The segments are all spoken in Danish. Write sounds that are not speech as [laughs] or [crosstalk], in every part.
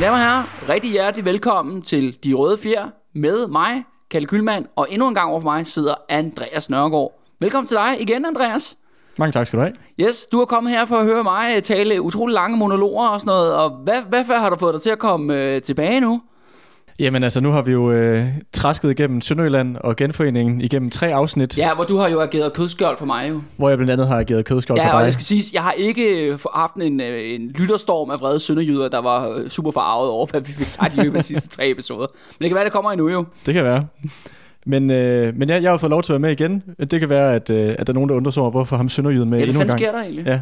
Mine damer og herrer, rigtig hjertelig velkommen til De Røde Fjer med mig, Kalle Kylmand, og endnu en gang over for mig sidder Andreas Nørgaard. Velkommen til dig igen, Andreas. Mange tak skal du have. Yes, du har kommet her for at høre mig tale utrolig lange monologer og sådan noget, og hvad, hvad har du fået dig til at komme øh, tilbage nu? Jamen altså, nu har vi jo øh, træsket igennem Sønderjylland og genforeningen igennem tre afsnit. Ja, hvor du har jo ageret kødskjold for mig jo. Hvor jeg blandt andet har ageret kødskjold ja, for dig. og jeg skal sige, jeg har ikke øh, haft en, øh, en lytterstorm af vrede sønderjyder, der var øh, super farvet over, hvad vi fik sagt i løbet af de sidste tre episoder. Men det kan være, det kommer endnu jo. Det kan være. Men, øh, men ja, jeg har fået lov til at være med igen. Det kan være, at, øh, at der er nogen, der undrer sig over, hvorfor ham sønderjyden med ja, endnu en gang. sker der egentlig? Ja.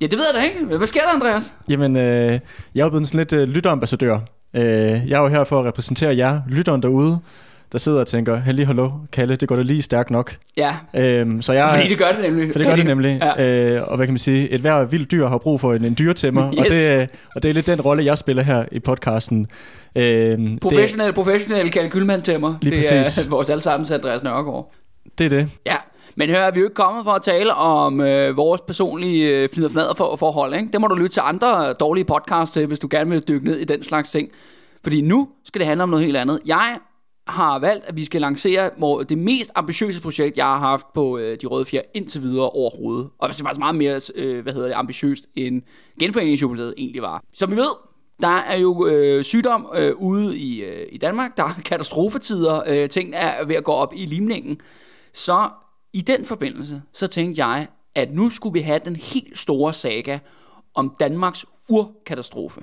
Ja, det ved jeg da ikke. Hvad sker der, Andreas? Jamen, øh, jeg er blevet sådan lidt øh, lytterambassadør. Øh, jeg er jo her for at repræsentere jer, lytteren derude, der sidder og tænker, heldig hallo, Kalle, det går da lige stærkt nok. Ja, Øhm, så jeg, fordi det gør det nemlig. For det gør det nemlig. Ja. Øh, og hvad kan man sige? Et hver vildt dyr har brug for en, en dyretæmmer. Yes. og, det, og det er lidt den rolle, jeg spiller her i podcasten. Øh, Professionel, professionel Kalle Kylmand tæmmer. Lige det præcis. er vores allesammens Andreas Nørgaard. Det, det er det. Ja, men hør, vi er jo ikke kommet for at tale om øh, vores personlige øh, og fnader for, forhold. Ikke? Det må du lytte til andre dårlige podcasts til, hvis du gerne vil dykke ned i den slags ting. Fordi nu skal det handle om noget helt andet. Jeg har valgt, at vi skal lancere det mest ambitiøse projekt, jeg har haft på øh, De Røde Fjer indtil videre overhovedet. Og det er faktisk meget mere øh, hvad hedder det, ambitiøst, end genforeningsjubilæet egentlig var. Som vi ved, der er jo øh, sygdom øh, ude i, øh, i Danmark. Der er [laughs] katastrofetider. Øh, ting er ved at gå op i limningen. Så i den forbindelse, så tænkte jeg, at nu skulle vi have den helt store saga om Danmarks urkatastrofe.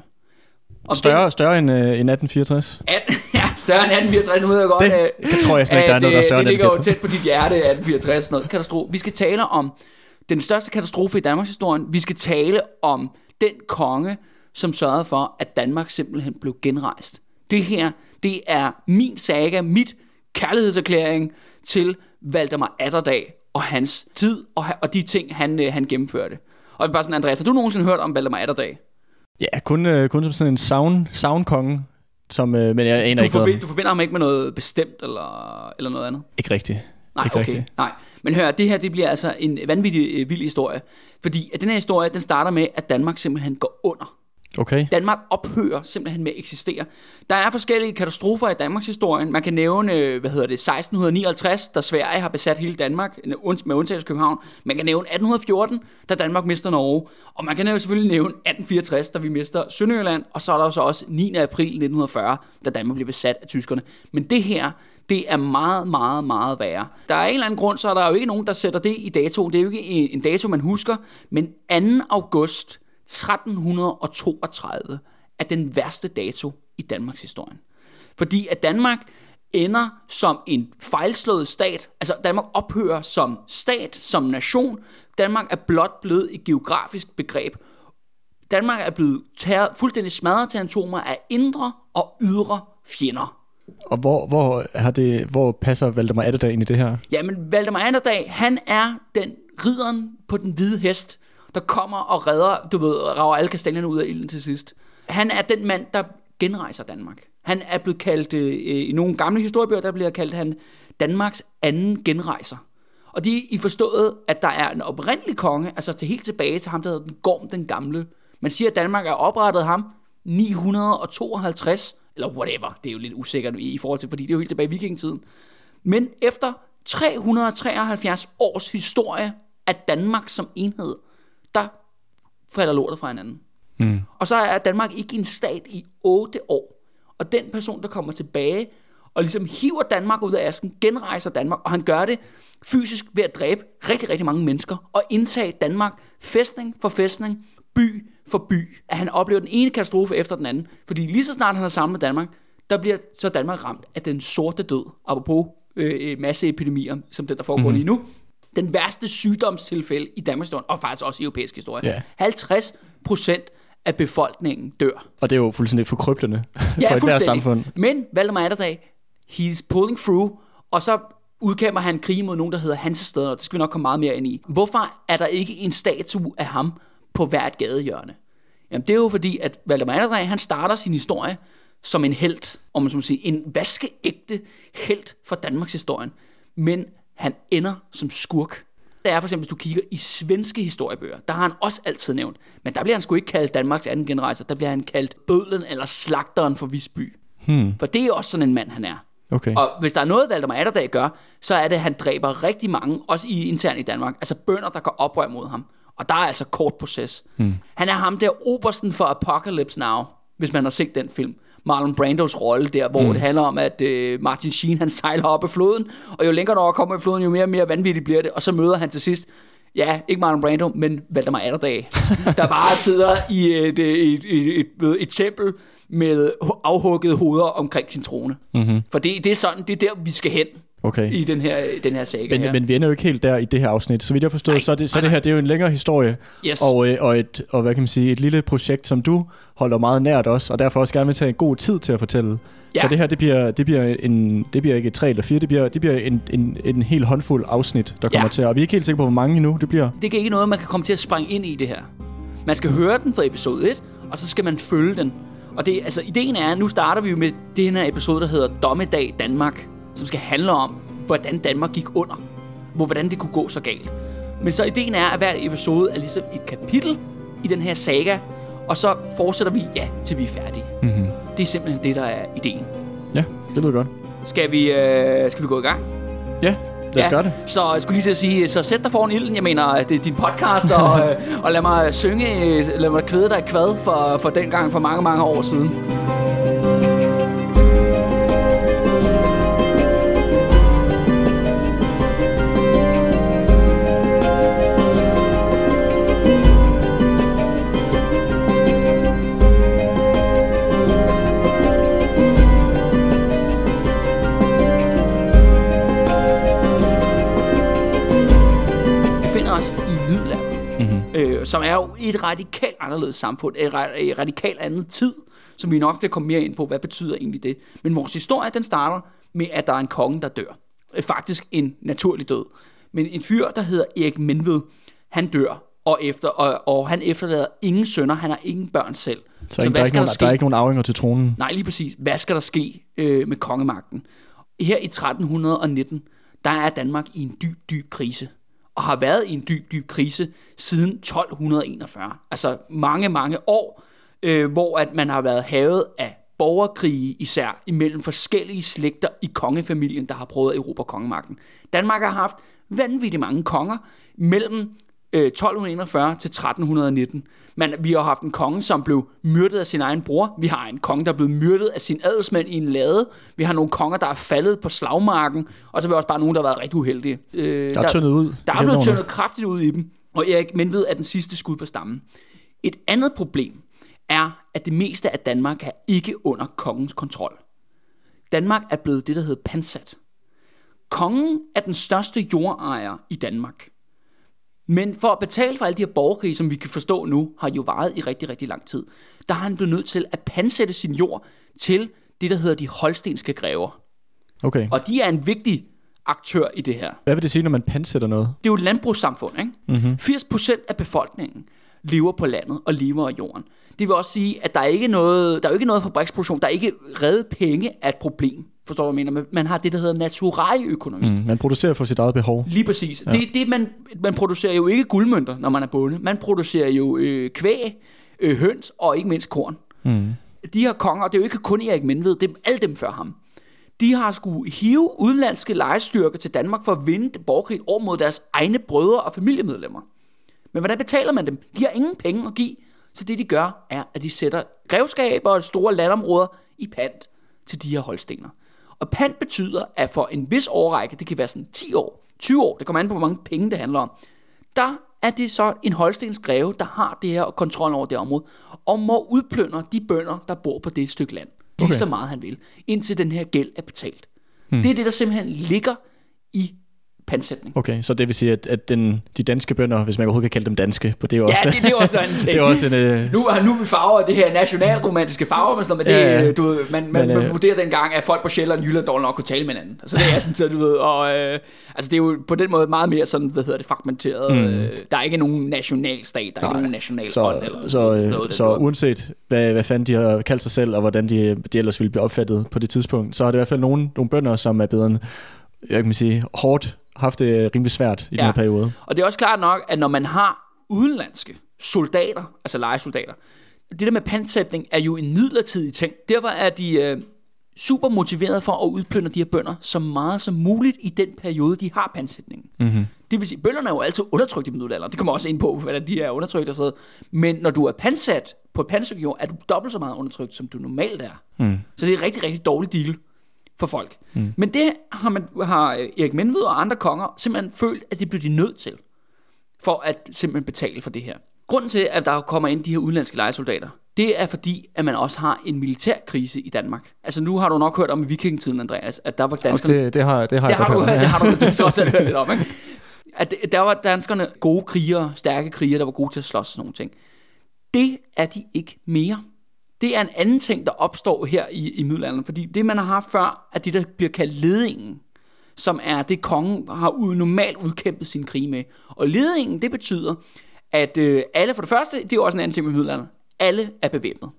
Om Større, større end, øh, end 1864. At, [laughs] ja, større end 1864, nu ved jeg godt, Det- at, det tror jeg slet ikke, der er noget, der er at, større det end ligger jo 1864. tæt på dit hjerte, 1864, sådan noget katastrofe. Vi skal tale om den største katastrofe i Danmarks historie. Vi skal tale om den konge, som sørgede for, at Danmark simpelthen blev genrejst. Det her, det er min saga, mit kærlighedserklæring til Valdemar Atterdag og hans tid og, og de ting, han, øh, han gennemførte. Og bare sådan, Andreas, har du nogensinde hørt om Valdemar Atterdag? Ja, kun, øh, kun som sådan en sound, soundkonge, som, øh, men jeg aner Du, ikke om. du forbinder ham ikke med noget bestemt eller, eller noget andet? Ikke rigtigt. Nej, ikke okay. rigtigt. Nej. Men hør, det her det bliver altså en vanvittig øh, vild historie. Fordi at den her historie, den starter med, at Danmark simpelthen går under. Okay. Danmark ophører simpelthen med at eksistere. Der er forskellige katastrofer i Danmarks historien. Man kan nævne, øh, hvad hedder det, 1659, da Sverige har besat hele Danmark, med undtagelse af København. Man kan nævne 1814, da Danmark mister Norge. Og man kan nævne, selvfølgelig nævne 1864, da vi mister Sønderjylland. Og så er der så også 9. april 1940, da Danmark bliver besat af tyskerne. Men det her, det er meget, meget, meget værre. Der er en eller anden grund, så er der jo ikke nogen, der sætter det i datoen. Det er jo ikke en dato, man husker. Men 2. august 1332 er den værste dato i Danmarks historie. Fordi at Danmark ender som en fejlslået stat. Altså Danmark ophører som stat, som nation. Danmark er blot blevet et geografisk begreb. Danmark er blevet taget, fuldstændig smadret til atomer af indre og ydre fjender. Og hvor, hvor, har det, hvor passer Valdemar Atterdag ind i det her? Jamen, Valdemar Atterdag, han er den ridderen på den hvide hest, der kommer og redder, du ved, rager alle kastanjerne ud af ilden til sidst. Han er den mand, der genrejser Danmark. Han er blevet kaldt, øh, øh, i nogle gamle historiebøger, der bliver kaldt han Danmarks anden genrejser. Og de er i forstået, at der er en oprindelig konge, altså til helt tilbage til ham, der hedder den Gorm den Gamle. Man siger, at Danmark er oprettet ham 952, eller whatever. Det er jo lidt usikkert i i forhold til, fordi det er jo helt tilbage i vikingetiden. Men efter 373 års historie af Danmark som enhed, der falder lortet fra hinanden. Mm. Og så er Danmark ikke en stat i 8 år. Og den person, der kommer tilbage og ligesom hiver Danmark ud af asken, genrejser Danmark, og han gør det fysisk ved at dræbe rigtig, rigtig mange mennesker, og indtage Danmark fæstning for fæstning, by for by, at han oplever den ene katastrofe efter den anden. Fordi lige så snart han har samlet Danmark, der bliver så Danmark ramt af den sorte død, apropos øh, masseepidemier, som den, der foregår mm-hmm. lige nu. Den værste sygdomstilfælde i Danmarks historie, og faktisk også i europæisk historie. Ja. 50 procent af befolkningen dør. Og det er jo fuldstændig forkrøblende [laughs] for et samfund. Men Valdemar Atterdag, he's pulling through, og så udkæmper han krig mod nogen, der hedder Hansesteder, og det skal vi nok komme meget mere ind i. Hvorfor er der ikke en statue af ham på hvert gadehjørne? Jamen det er jo fordi, at Valdemar Atterdag, han starter sin historie som en held, om man må sige, en vaskeægte held for Danmarks historien. Men han ender som skurk. det er for eksempel, hvis du kigger i svenske historiebøger, der har han også altid nævnt, men der bliver han sgu ikke kaldt Danmarks anden genrejser, der bliver han kaldt bødlen eller slagteren for Visby. Hmm. For det er også sådan en mand, han er. Okay. Og hvis der er noget, Valdemar Atterdag gør, så er det, at han dræber rigtig mange, også i internt i Danmark, altså bønder, der går oprør mod ham. Og der er altså kort proces. Hmm. Han er ham der obersten for Apocalypse Now, hvis man har set den film. Marlon Brandos rolle der, hvor mm. det handler om, at øh, Martin Sheen han sejler op af floden, og jo længere over kommer i floden, jo mere og mere vanvittigt bliver det, og så møder han til sidst, ja, ikke Marlon Brando, men Valdemar Atterdag, [laughs] der bare sidder i et, et, et, et, et, et tempel med afhuggede hoveder omkring sin trone. Mm-hmm. For det, det er sådan, det er der, vi skal hen Okay. i den her, den her saga Men, her. men vi ender jo ikke helt der i det her afsnit. Så vidt jeg forstår, Nej, så er det, så nej, det her det er jo en længere historie. Yes. Og, øh, og, et, og hvad kan man sige, et lille projekt, som du holder meget nært os, og derfor også gerne vil tage en god tid til at fortælle. Ja. Så det her, det bliver, det bliver, en, det bliver ikke tre eller fire, det bliver, det bliver en, en, en helt håndfuld afsnit, der kommer Ja. til. Og vi er ikke helt sikre på, hvor mange endnu det bliver. det er ikke noget, man kan komme til at springe ind i det her. Man skal høre den fra episode 1, og så skal man følge den. Og det, altså, ideen er, at nu starter vi jo med den her episode, der hedder Dommedag Danmark, som skal handle om, hvordan Danmark gik under. Hvor, hvordan det kunne gå så galt. Men så ideen er, at hver episode er ligesom et kapitel i den her saga, og så fortsætter vi, ja, til vi er færdige. Mm-hmm. Det er simpelthen det, der er ideen. Ja, det lyder godt. Skal vi, øh, skal vi gå i gang? Ja, lad os gøre det. Så jeg skulle lige til at sige, så sæt dig foran ilden. Jeg mener, at det er din podcast, og, [laughs] øh, og lad mig synge, øh, lad mig kvæde dig kvad for, for den gang for mange, mange år siden. Øh, som er jo et radikalt anderledes samfund, et, et radikalt andet tid, som vi nok skal komme mere ind på, hvad betyder egentlig det. Men vores historie, den starter med, at der er en konge, der dør. Øh, Faktisk en naturlig død. Men en fyr, der hedder Erik Menved, han dør, og, efter, og, og han efterlader ingen sønner, han har ingen børn selv. Så, så ikke, der, er ikke nogen, der er ikke nogen arvinger til tronen. Nej, lige præcis. Hvad skal der ske øh, med kongemagten? Her i 1319, der er Danmark i en dyb, dyb krise. Og har været i en dyb, dyb krise siden 1241. Altså mange, mange år, øh, hvor at man har været havet af borgerkrige især imellem forskellige slægter i kongefamilien, der har prøvet at erobre kongemagten. Danmark har haft vanvittigt mange konger mellem øh, 1241 til 1319. Men vi har haft en konge, som blev myrdet af sin egen bror. Vi har en konge, der er blevet myrdet af sin adelsmænd i en lade. Vi har nogle konger, der er faldet på slagmarken. Og så har vi også bare nogen, der har været rigtig uheldige. Øh, Der er tyndet ud. der er blevet tyndet kraftigt ud i dem. Og Erik Menved er den sidste skud på stammen. Et andet problem er, at det meste af Danmark er ikke under kongens kontrol. Danmark er blevet det, der hedder pansat. Kongen er den største jordejer i Danmark. Men for at betale for alle de her borgerkrige, som vi kan forstå nu, har jo varet i rigtig, rigtig lang tid, der har han blevet nødt til at pansætte sin jord til det, der hedder de holstenske grever. Okay. Og de er en vigtig aktør i det her. Hvad vil det sige, når man pansætter noget? Det er jo et landbrugssamfund, ikke? Mm-hmm. 80% af befolkningen lever på landet og lever af jorden. Det vil også sige, at der er ikke noget, der er ikke noget fabriksproduktion, der er ikke reddet penge af et problem. Forstår du, hvad jeg mener? Man har det, der hedder naturaløkonomi. Mm. Man producerer for sit eget behov. Lige præcis. Ja. Det, det man, man producerer jo ikke guldmønter, når man er bonde. Man producerer jo øh, kvæg, øh, høns og ikke mindst korn. Mm. De her konger, det er jo ikke kun Erik Menved, det er alle dem før ham. De har skulle hive udenlandske lejestyrker til Danmark for at vinde borgerkrigen over mod deres egne brødre og familiemedlemmer. Men hvordan betaler man dem? De har ingen penge at give, så det de gør, er, at de sætter grevskaber og store landområder i pant til de her holstener. Og pant betyder, at for en vis årrække, det kan være sådan 10 år, 20 år, det kommer an på, hvor mange penge det handler om, der er det så en holstens greve, der har det her kontrol over det område, og må udplyndre de bønder, der bor på det stykke land. Lige Okay. så meget han vil, indtil den her gæld er betalt. Hmm. Det er det, der simpelthen ligger i pansætning. Okay, så det vil sige, at, at den, de danske bønder, hvis man overhovedet kan kalde dem danske, for det er også, Ja, det, det er også en anden [laughs] ting. det er også en... Øh, Nu, nu er vi farver det her nationalromantiske farver, men, sådan noget, men det, Ja, ja. Du ved, man, man, Men, man øh, vurderer dengang, at folk på Sjælland og Jylland dårligt nok kunne tale med hinanden. Altså det er sådan, så du ved, og øh, altså det er jo på den måde meget mere sådan, hvad hedder det, fragmenteret. Mm. Øh, der er ikke nogen nationalstat, der er ikke nogen national så, ånd, eller så, noget, øh, den så måde. uanset hvad, hvad fanden de har kaldt sig selv, og hvordan de, de ellers ville blive opfattet på det tidspunkt, så er det i hvert fald nogen, nogle bønder, som er blevet, jeg kan man sige, hårdt haft det rimelig svært i ja. den her periode. Og det er også klart nok, at når man har udenlandske soldater, altså legesoldater, det der med pantsætning er jo en midlertidig ting. Derfor er de øh, super motiveret for at udplyndre de her bønder så meget som muligt i den periode, de har pantsætningen. Mm-hmm. Det vil sige, bønderne er jo altid undertrykt i middelalderen. Det kommer også ind på, hvordan de er undertrykt og sådan. Men når du er pansat på et jord, er du dobbelt så meget undertrykt, som du normalt er. Mm. Så det er en rigtig, rigtig dårlig deal for folk. Mm. Men det har, man, har Erik Menved og andre konger simpelthen følt, at det blev de nødt til, for at simpelthen betale for det her. Grunden til, at der kommer ind de her udenlandske lejesoldater, det er fordi, at man også har en militær krise i Danmark. Altså nu har du nok hørt om i vikingetiden, Andreas, at der var danskerne... Det, det, har, det har det jeg har godt du, hørt. det har du det også hørt lidt om, ikke? At der var danskerne gode krigere, stærke krigere, der var gode til at slås sådan nogle ting. Det er de ikke mere. Det er en anden ting, der opstår her i, i middelalderen, fordi det, man har haft før, er det, der bliver kaldt ledingen, som er det, kongen har ud, normalt udkæmpet sin krig med. Og ledingen, det betyder, at øh, alle, for det første, det er jo også en anden ting med middelalderen, alle er bevæbnet.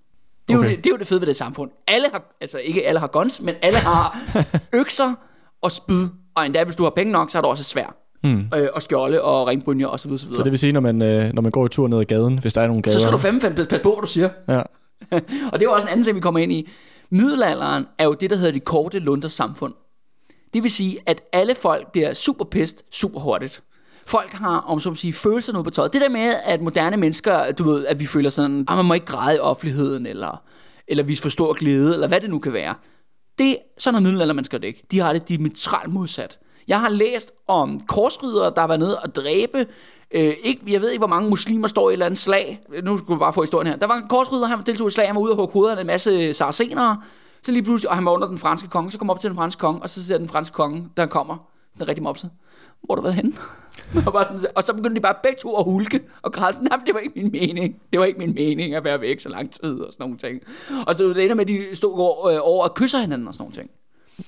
Det er, Okay. jo det, det er jo det fede ved det samfund. Alle har, altså ikke alle har guns, men alle har [laughs] økser og spyd, og endda hvis du har penge nok, så har du også svær. Mm. Øh, og skjolde og ringbrynjer og så videre, så videre. Så det vil sige, når man, øh, når man går i tur ned ad gaden, hvis der er nogle gader. så skal du fandme fandme passe på, hvad du siger. Ja. [laughs] Og det er jo også en anden ting, vi kommer ind i. Middelalderen er jo det, der hedder det korte lunders samfund. Det vil sige, at alle folk bliver super pist super hurtigt. Folk har, om som sige, følelser noget på tøjet. Det der med, at moderne mennesker, du ved, at vi føler sådan, at man må ikke græde i offentligheden, eller, eller vise for stor glæde, eller hvad det nu kan være. Det, sådan er middelaldermennesker det ikke. De har det diametralt modsat. Jeg har læst om korsridere, der var nede og dræbe. Øh, ikke, jeg ved ikke, hvor mange muslimer står i et eller andet slag. Nu skulle vi bare få historien her. Der var en korsridder, han deltog i slag, han var ude og hugge hovederne en masse saracenere. Så lige pludselig, og han var under den franske konge, så kom op til den franske konge, og så siger den franske konge, der kommer, sådan rigtig mopset. Hvor har du været henne? [laughs] og, bare sådan, og så begyndte de bare begge to at hulke og græde sådan, "Jamen, det var ikke min mening. Det var ikke min mening at være væk så lang tid og sådan nogle ting. Og så det ender med, at de stod over, øh, over og kysser hinanden og sådan nogle ting.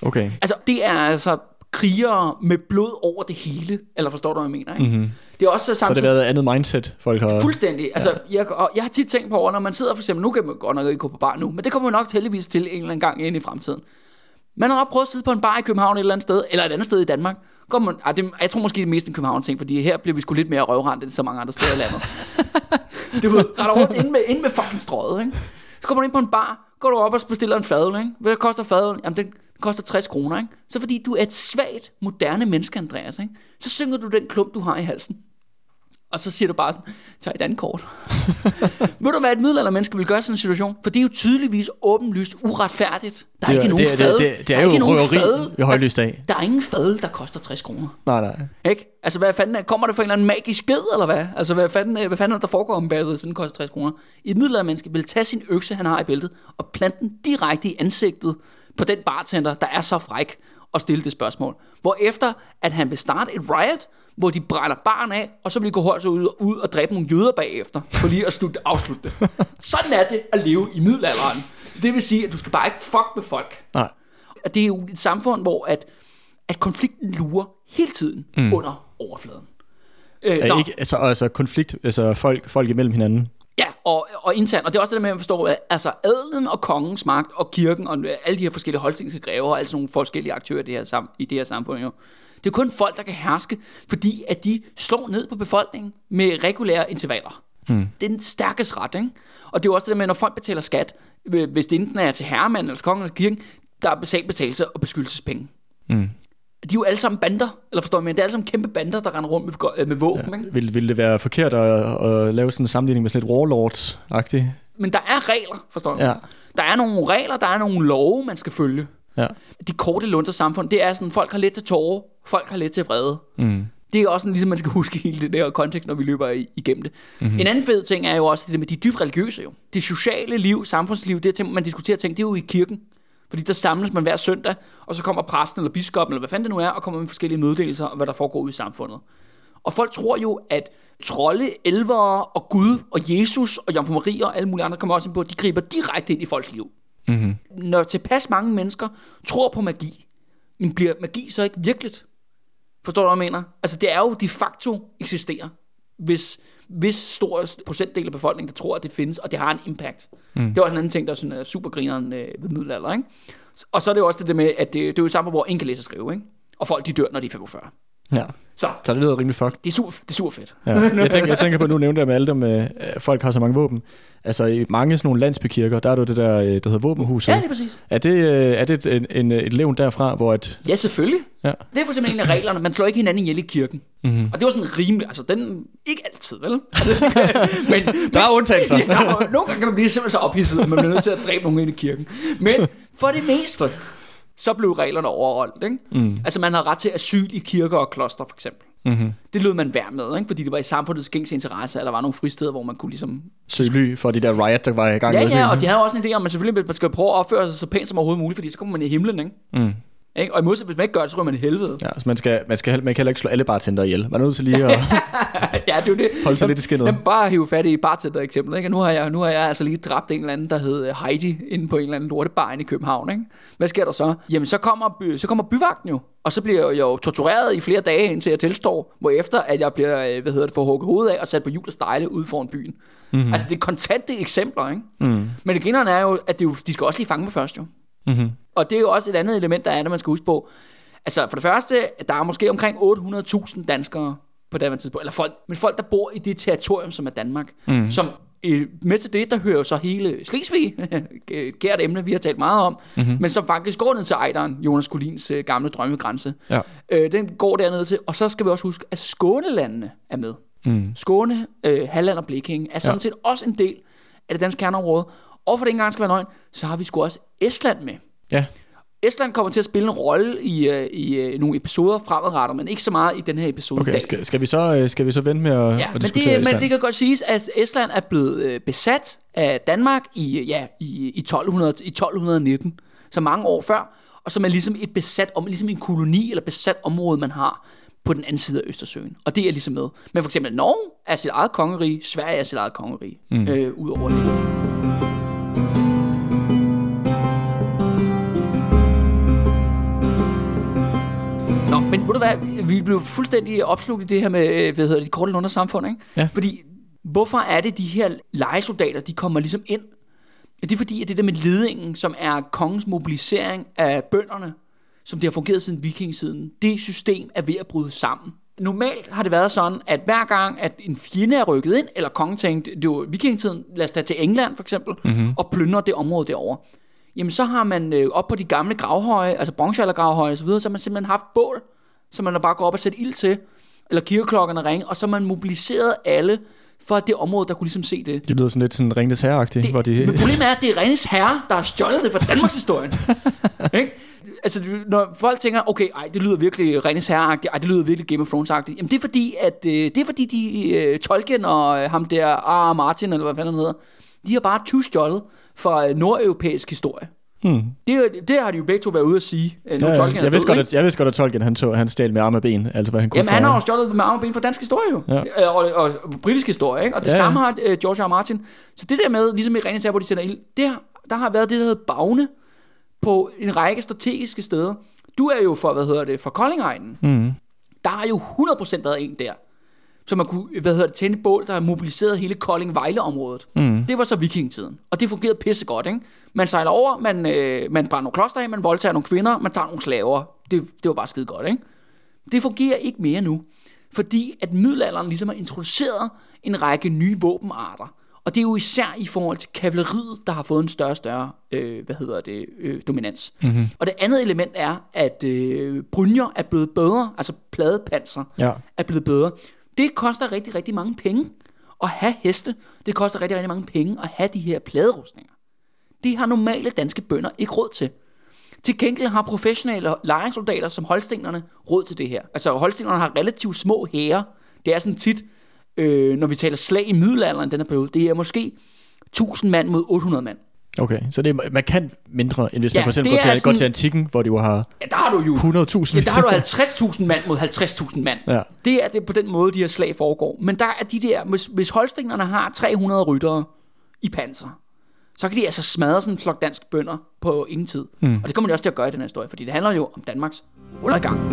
Okay. Altså, det er altså krigere med blod over det hele. Eller forstår du, hvad jeg mener? Ikke? Mm-hmm. Det er også Så har samtidig... det været et andet mindset, folk har... Fuldstændig. Altså, ja. jeg, og jeg har tit tænkt på over, når man sidder for eksempel, nu kan man godt nok ikke gå på bar nu, men det kommer man nok heldigvis til en eller anden gang ind i fremtiden. Man har nok prøvet at sidde på en bar i København et eller andet sted, eller et andet sted i Danmark. Går man, ah, det, jeg tror måske det er mest en København ting, fordi her bliver vi sgu lidt mere røvrendt end så mange andre steder i landet. [laughs] du ved, retter rundt inde med, inde med fucking strøget, ikke? Så kommer du ind på en bar, går du op og bestiller en fadøl, ikke? Hvad koster fadøl? Jamen, den koster 60 kroner, ikke? Så fordi du er et svagt, moderne menneske, Andreas, ikke? Så synger du den klump, du har i halsen. Og så siger du bare sådan, tag et andet kort. [laughs] Ved du, hvad et middelaldermenneske vil gøre i sådan en situation? For det er jo tydeligvis åbenlyst uretfærdigt. Der er Det ikke er- nogen det, er- fad. det, det, det der er jo ikke nogen røveri fad. ved højlys dag. Der er ingen fadel, der koster 60 kroner. Nej, nej. Ikke? Altså, hvad fanden er, kommer det fra en eller anden magisk sked, eller hvad? Altså, hvad fanden, hvad fanden er der foregår om bagved, så den koster 60 kroner? Et middelaldermenneske vil tage sin økse, han har i bæltet, og plante den direkte i ansigtet på den bartender, der er så fræk og stille det spørgsmål. Hvorefter, at han vil starte et riot, hvor de brænder barn af, og så vil de gå højt ud, ud og dræbe nogle jøder bagefter, for lige at slutte, afslutte det. [laughs] Sådan er det at leve i middelalderen. Så det vil sige, at du skal bare ikke fuck med folk. Nej. At det er jo et samfund, hvor at, at konflikten lurer hele tiden mm. under overfladen. Øh, ikke, altså, altså konflikt, altså folk, folk imellem hinanden. Ja, og, og internt, og det er også det med at forstå, at altså adelen og kongens magt og kirken og alle de her forskellige holstingske grever og alle sådan nogle forskellige aktører i det her, sam, i det her samfund jo. Det er kun folk, der kan herske, fordi at de slår ned på befolkningen med regulære intervaller. Mm. Det er den stærkeste ret, ikke? Og det er jo også det der med, når folk betaler skat, hvis det enten er til herremanden eller til kongen eller kirken, der er betalt betagelse og beskyttelsespenge. Mm. De er jo alle sammen bander, eller forstår men det er alle sammen kæmpe bander, der render rundt med, øh, med våben, ja. ikke? Vil, vil det være forkert at, at lave sådan en sammenligning med sådan lidt warlords-agtigt? Men der er regler, forstår Ja. jeg. Der er nogle regler, der er nogle love, man skal følge. Ja. De korte lunder samfund, det er sådan, folk har let til tårer, folk har let til vrede. Mm. Det er også sådan, ligesom man skal [laughs] huske hele det der kontekst, når vi løber igennem det. Mm-hmm. En anden fed ting er jo også det med de dybt religiøse jo. Det sociale liv, samfundsliv, det er man diskuterer ting, det er jo i kirken. Fordi der samles man hver søndag, og så kommer præsten eller biskoppen, eller hvad fanden det nu er, og kommer med forskellige meddelelser om, hvad der foregår ude i samfundet. Og folk tror jo, at trolde, elvere og Gud og Jesus og Jomfru Maria og alle mulige andre kommer også ind på, de griber direkte ind i folks liv. Mm-hmm. Når tilpas mange mennesker tror på magi, men bliver magi så ikke virkeligt? Forstår du, hvad jeg mener? Altså, det er jo de facto eksisterer, hvis, hvis stor procentdel af befolkningen, der tror, at det findes, og det har en impact. Mm. Det er også en anden ting, der er, sådan, er super grineren øh, ved middelalder, ikke? Og så er det jo også det med, at det, det er jo et samfund, hvor ingen kan læse og skrive, ikke? Og folk, de dør, når de er 45. Ja. Så Så det lyder rimelig fuck. det er super, det er super fedt. Ja. Jeg, tænker, jeg tænker på, nu nævnte jeg med alle dem, øh, at folk har så mange våben. Altså i mange sådan nogle landsbykirker, der er jo det der, øh, der hedder våbenhuset. Ja, det er præcis. Er det, øh, er det et, en, en, et levn derfra, hvor at... Ja, selvfølgelig. Ja. Det er for eksempel en af reglerne. Man slår ikke hinanden ihjel i kirken. Mm-hmm. Og det var sådan rimelig, altså den, ikke altid, vel? Altså, [laughs] men, Der er undtagelser. ja, og nogle gange kan man blive simpelthen så ophidset, at man bliver nødt til at dræbe nogen ind i kirken. Men for det meste, så blev reglerne overholdt. Ikke? Mm. Altså man havde ret til asyl i kirker og kloster, for eksempel. Mm-hmm. Det lød man værd med, ikke? fordi det var i samfundets gængse interesse, at der var nogle fristeder, hvor man kunne ligesom... Søg ly for de der riot, der var i gang Ja, med ja, og de havde også en idé om, at man selvfølgelig man skal prøve at opføre sig så pænt som overhovedet muligt, fordi så kommer man i himlen, ikke? Mm. Ikke? Og i modsætning, hvis man ikke gør det, så ryger man i helvede. Ja, så man skal, man, skal, man kan heller ikke slå alle bartender ihjel. Man er nødt til lige [laughs] at ja, det er det. holde sig lidt i skinnet. Jamen, bare hive fat i bartender eksemplet, ikke? Og nu har jeg, nu har jeg altså lige dræbt en eller anden, der hed øh, Heidi, inde på en eller anden lortebar inde i København, ikke? Hvad sker der så? Jamen, så kommer, by, så kommer byvagten jo, og så bliver jeg jo tortureret i flere dage, indtil jeg tilstår, hvor efter at jeg bliver, øh, hvad hedder det, for hugget hovedet af og sat på hjul og stejle ude foran byen. Mm-hmm. Altså, det er kontante eksempler, ikke? Mm. Men det grinerne er jo, at det jo, de skal også lige fange mig først, jo. Mm-hmm. Og det er jo også et andet element, der er, når man skal huske på. Altså for det første, der er måske omkring 800.000 danskere på det tidspunkt, eller folk, men folk, der bor i det territorium, som er Danmark, mm. som med til det, der hører jo så hele Slesvig, [laughs] kært emne, vi har talt meget om, mm-hmm. men som faktisk går ned til Ejderen, Jonas Collins øh, gamle drømmegrænse. Ja. Øh, den går dernede til, og så skal vi også huske, at Skånelandene er med. Mm. Skåne, øh, Halland og Blekinge er sådan Ja. set også en del af det danske kerneområde. Og for det ikke engang skal være nøgen, så har vi sgu også Estland med. Ja. Estland kommer til at spille en rolle i, øh, i øh, nogle episoder fremadrettet, men ikke så meget i den her episode i Okay, dag. skal, skal, vi så, øh, skal vi så vente med at, Ja, at men diskutere det, men Estland? det kan godt siges, at Estland er blevet besat af Danmark i, ja, i, i, 1200, i 1219, så mange år før, og som er ligesom et besat om, ligesom en koloni eller besat område, man har på den anden side af Østersøen. Og det er ligesom med. Men for eksempel Norge er sit eget kongerige, Sverige er sit eget kongerige, mm. øh, ud over det. Men ved du hvad, vi blev fuldstændig opslugt i det her med, øh, hvad hedder det, de korte lunder samfund, ikke? Ja. Fordi, hvorfor er det, de her legesoldater, de kommer ligesom ind? Ja, det er fordi, at det der med ledingen, som er kongens mobilisering af bønderne, som det har fungeret siden vikingetiden, det system er ved at bryde sammen. Normalt har det været sådan, at hver gang, at en fjende er rykket ind, eller kongen tænkte, det var vikingetiden, lad os tage til England for eksempel, mm-hmm. og plyndre det område derovre. Jamen så har man øh, op på de gamle gravhøje, altså bronzealdergravhøje osv., så har man simpelthen haft bål, så man bare går op og sætte ild til, eller kirkeklokkerne ringe, og så man mobiliseret alle for det område, der kunne ligesom se det. Det lyder sådan lidt sådan Ringnes Herre-agtigt, hvor de... Men problemet er, at det er Rennes herre, der har stjålet det fra Danmarks historien. [laughs] ikke? Altså, når folk tænker, okay, ej, det lyder virkelig Rennes herre ej, det lyder virkelig Game of Thrones-agtigt. Jamen, det er fordi, at øh, det er fordi, de, øh, Tolkien og øh, ham der, R. R. Martin, eller hvad fanden han hedder, de har bare tyvstjålet fra øh, nordeuropæisk historie. Hmm. Det, det har de jo begge to været ude at sige. Øh, nu Ja, ja, Tolkien Jeg vidste godt, at, jeg vidste godt, at Tolkien han, tog, han stjal med arme og ben, altså hvad han kunne Jamen, han har jo stjålet med arme og ben fra dansk historie jo. Ja. Øh, Og, og, og, britisk historie, ikke? Og det Ja, samme har uh, George R. Martin. Så det der med, ligesom i Rennes Herre, hvor de tænder ild, det, har- der har været det, der hedder bagne på en række strategiske steder. Du er jo for, hvad hedder det, for Koldingegnen. Mm. Der har jo 100% været en der. Så man kunne, hvad hedder det, tænde bål, der har mobiliseret hele Kolding-Vejle-området. Mm. Det var så vikingetiden. Og det fungerede pissegodt, ikke? Man sejler over, man, øh, man brænder nogle kloster af, man voldtager nogle kvinder, man tager nogle slaver. Det, det var bare skide godt, ikke? Det fungerer ikke mere nu. Fordi at middelalderen ligesom har introduceret en række nye våbenarter. Og det er jo især i forhold til kavaleriet, der har fået en større og større, øh, hvad hedder det, øh, dominans. Mm-hmm. Og det andet element er, at øh, brynjer er blevet bedre, altså pladepanser Ja. er blevet bedre. Det koster rigtig, rigtig mange penge at have heste. Det koster rigtig, rigtig mange penge at have de her pladerustninger. Det har normale danske bønder ikke råd til. Til gengæld har professionelle lejesoldater som holstenerne råd til det her. Altså holstenerne har relativt små hære. Det er sådan tit, øh, når vi taler slag i middelalderen den her periode, det er måske 1000 mand mod 800 mand. Okay, så det er markant mindre, end hvis Ja, man for eksempel går til, er går sådan- til antikken, hvor de jo har Ja, der har du jo 100.000. Ja, der har du 50.000 mand mod 50.000 mand. Ja. Det er det på den måde, de her slag foregår. Men der er de der, hvis, hvis holstenerne har 300 ryttere i panser, så kan de altså smadre sådan en flok dansk bønder på ingen tid. Mm. Og det kommer de også til at gøre i den her historie, fordi det handler jo om Danmarks undergang.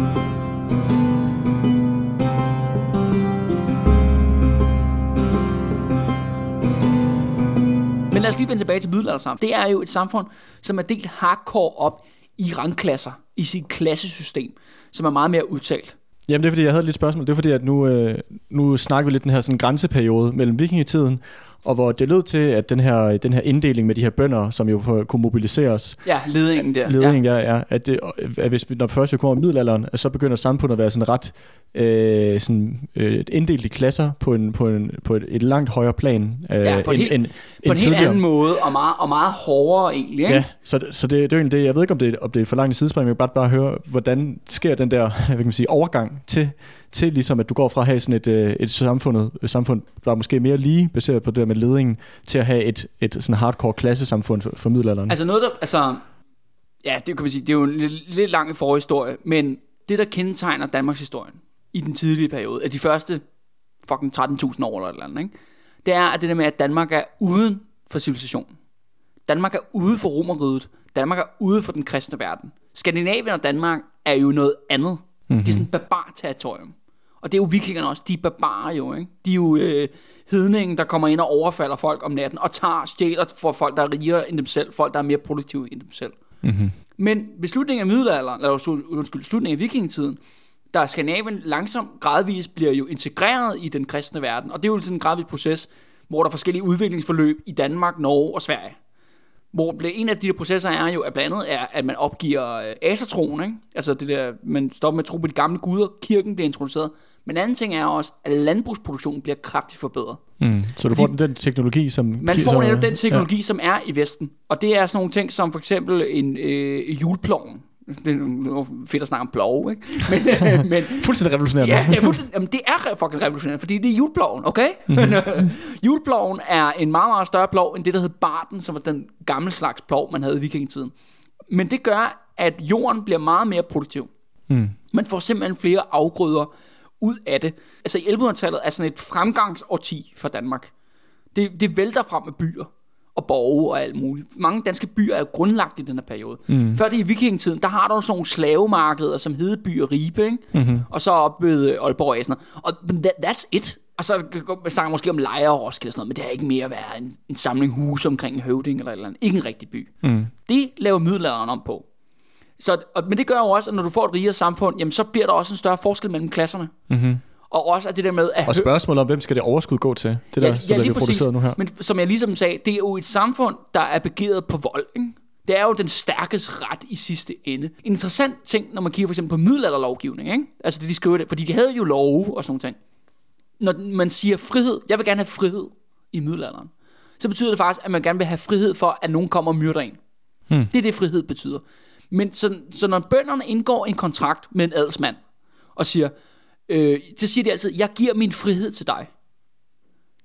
Men lad os lige vende tilbage til middelaldersamfundet. Det er jo et samfund, som er delt hardcore op i rangklasser, i sit klassesystem, som er meget mere udtalt. Jamen det er fordi, jeg havde lidt spørgsmål. Det er fordi, at nu, øh, nu snakker vi lidt den her sådan, grænseperiode mellem vikingetiden, og hvor det lød til, at den her, den her inddeling med de her bønder, som jo kunne mobiliseres, Ja, ledingen der. ledningen der er, at, det, at hvis vi, når først vi kommer i middelalderen, at så begynder samfundet at være sådan ret øh, sådan, øh, inddelt i klasser på, en, på, en, på et, et langt højere plan øh, Ja, på en helt- end, Ja. På end en helt anden måde, og meget, og meget hårdere egentlig. Ikke? Ja, så, så det, det er jo egentlig det. Jeg ved ikke, om det, om det er for langt i sidespring, men jeg vil bare, bare høre, hvordan sker den der [laughs] hvad kan man sige, overgang til, til ligesom, at du går fra at have sådan et, øh, et samfundet, et samfund, der er måske mere lige baseret på det der med ledningen, til at have et, et sådan hardcore klassesamfund for, for middelalderen. Altså noget, der, altså, ja, det kan man sige, det er jo en lidt, lidt lang forhistorie, men det, der kendetegner Danmarks historie i den tidlige periode, af de første fucking 13.000 år eller et eller andet, ikke? det er at det der med, at Danmark er uden for civilisationen. Danmark er ude for Romeriet. Danmark er ude for den kristne verden. Skandinavien og Danmark er jo noget andet. Mm-hmm. Det er sådan et barbar-territorium. Og det er jo vikingerne også, de er barbarer jo, ikke? De er jo øh, hedningen, der kommer ind og overfalder folk om natten, og tager stjæler for folk, der er rigere end dem selv, folk, der er mere produktive end dem selv. Mm-hmm. Men ved slutningen af middelalderen, eller undskyld, slutningen af vikingetiden, der er Skandinavien langsomt gradvist bliver jo integreret i den kristne verden. Og det er jo sådan en gradvis proces, hvor der er forskellige udviklingsforløb i Danmark, Norge og Sverige. Hvor en af de der processer er jo, at blandt andet er, at man opgiver øh, asatroen, ikke? Altså det der, man stopper med at tro på de gamle guder, kirken bliver introduceret. Men anden ting er også, at landbrugsproduktionen bliver kraftigt forbedret. Mm. Så du får den, den teknologi, som... Man får netop den teknologi, ja. som er i Vesten. Og det er sådan nogle ting som for eksempel en øh, hjulploven. Det er fedt at snakke om plov, ikke? Men, [laughs] øh, men. Fuldstændig revolutionerende. ja, ja fuldstændig- jamen, det er fucking revolutionerende, fordi det er hjulploven, okay? Mhm. [laughs] Mm-hmm. hjulploven er en meget, meget større plov end det, der hed barten, som var den gamle slags plov, man havde i vikingetiden. Men det gør, at jorden bliver meget mere produktiv. Mm. Man får simpelthen flere afgrøder ud af det. Altså i 1100-tallet er sådan et fremgangsårti for Danmark. Det, det vælter frem med byer og borge og alt muligt. Mange danske byer er grundlagt i den her periode. Mm. Før det i vikingetiden, der har du sådan nogle slavemarkeder, som Hedeby og Ribe, ikke? Mm-hmm. og så op ved øh, Aalborg og sådan noget. Og that, that's it. Og så man snakker måske om Lejre og Roskilde og sådan noget, men det er ikke mere at være en, en samling huse omkring en høvding eller eller andet. Ikke en rigtig by. Mm. Det laver middelalderen om på. Så, og, men det gør jo også, at når du får et rigere samfund, jamen så bliver der også en større forskel mellem klasserne. Mm-hmm. Og også at det der med, at Og spørgsmålet om, hvem skal det overskud gå til? Det der, ja, som der bliver produceret nu her. Men som jeg ligesom sagde, det er jo et samfund, der er begeret på vold. Ikke? Det er jo den stærkes ret i sidste ende. En interessant ting, når man kigger for eksempel på middelalderlovgivning, ikke? altså det de skriver det, fordi de havde jo love og sådan noget. Når man siger frihed, jeg vil gerne have frihed i middelalderen, så betyder det faktisk, at man gerne vil have frihed for, at nogen kommer og myrder en. Hmm. Det er det, frihed betyder. Men så, så når bønderne indgår en kontrakt med en adelsmand, og siger, øh, så siger de altid, jeg giver min frihed til dig.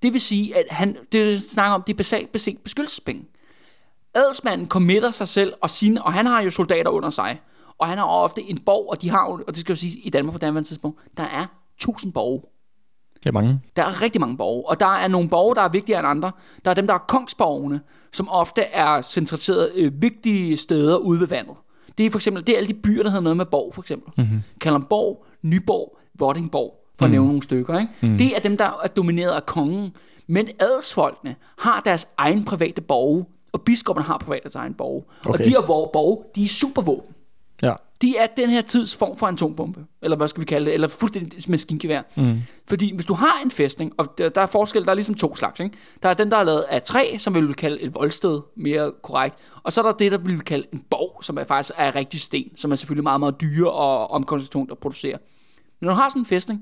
Det vil sige, at han, det snakker om, det er basalt beset beskyttelsespenge. Adelsmanden committer sig selv og sine, og han har jo soldater under sig. Og han har ofte en borg, og de har og det skal jo sige i Danmark på daværende tidspunkt, der er tusind borge. Det er mange. Der er rigtig mange borge, og der er nogle borge, der er vigtigere end andre. Der er dem, der er kongsborgene, som ofte er centreret øh, vigtige steder ude ved vandet. Det er for eksempel, det er alle de byer, der hedder noget med borg, for eksempel. Mm-hmm. Kalundborg, Nyborg, Vordingborg, for at nævne nogle stykker. Ikke? Mm. Det er dem, der er domineret af kongen. Men adelsfolkene har deres egen private borge, og biskopperne har private deres egen borge. Okay. Og de her borge, de er supervåben. Ja. De er den her tids form for atombombe, eller hvad skal vi kalde det, eller fuldstændig maskingevær. Mm. Fordi hvis du har en fæstning, og der, der er forskel, der er ligesom to slags, ikke? Der er den, der er lavet af træ, som vi vil kalde et voldsted, mere korrekt, og så er der det, der vi vil kalde en borg, som er faktisk er rigtig sten, som er selvfølgelig meget, meget dyre og omkostningstungt at producere. Men når du har sådan en fæstning,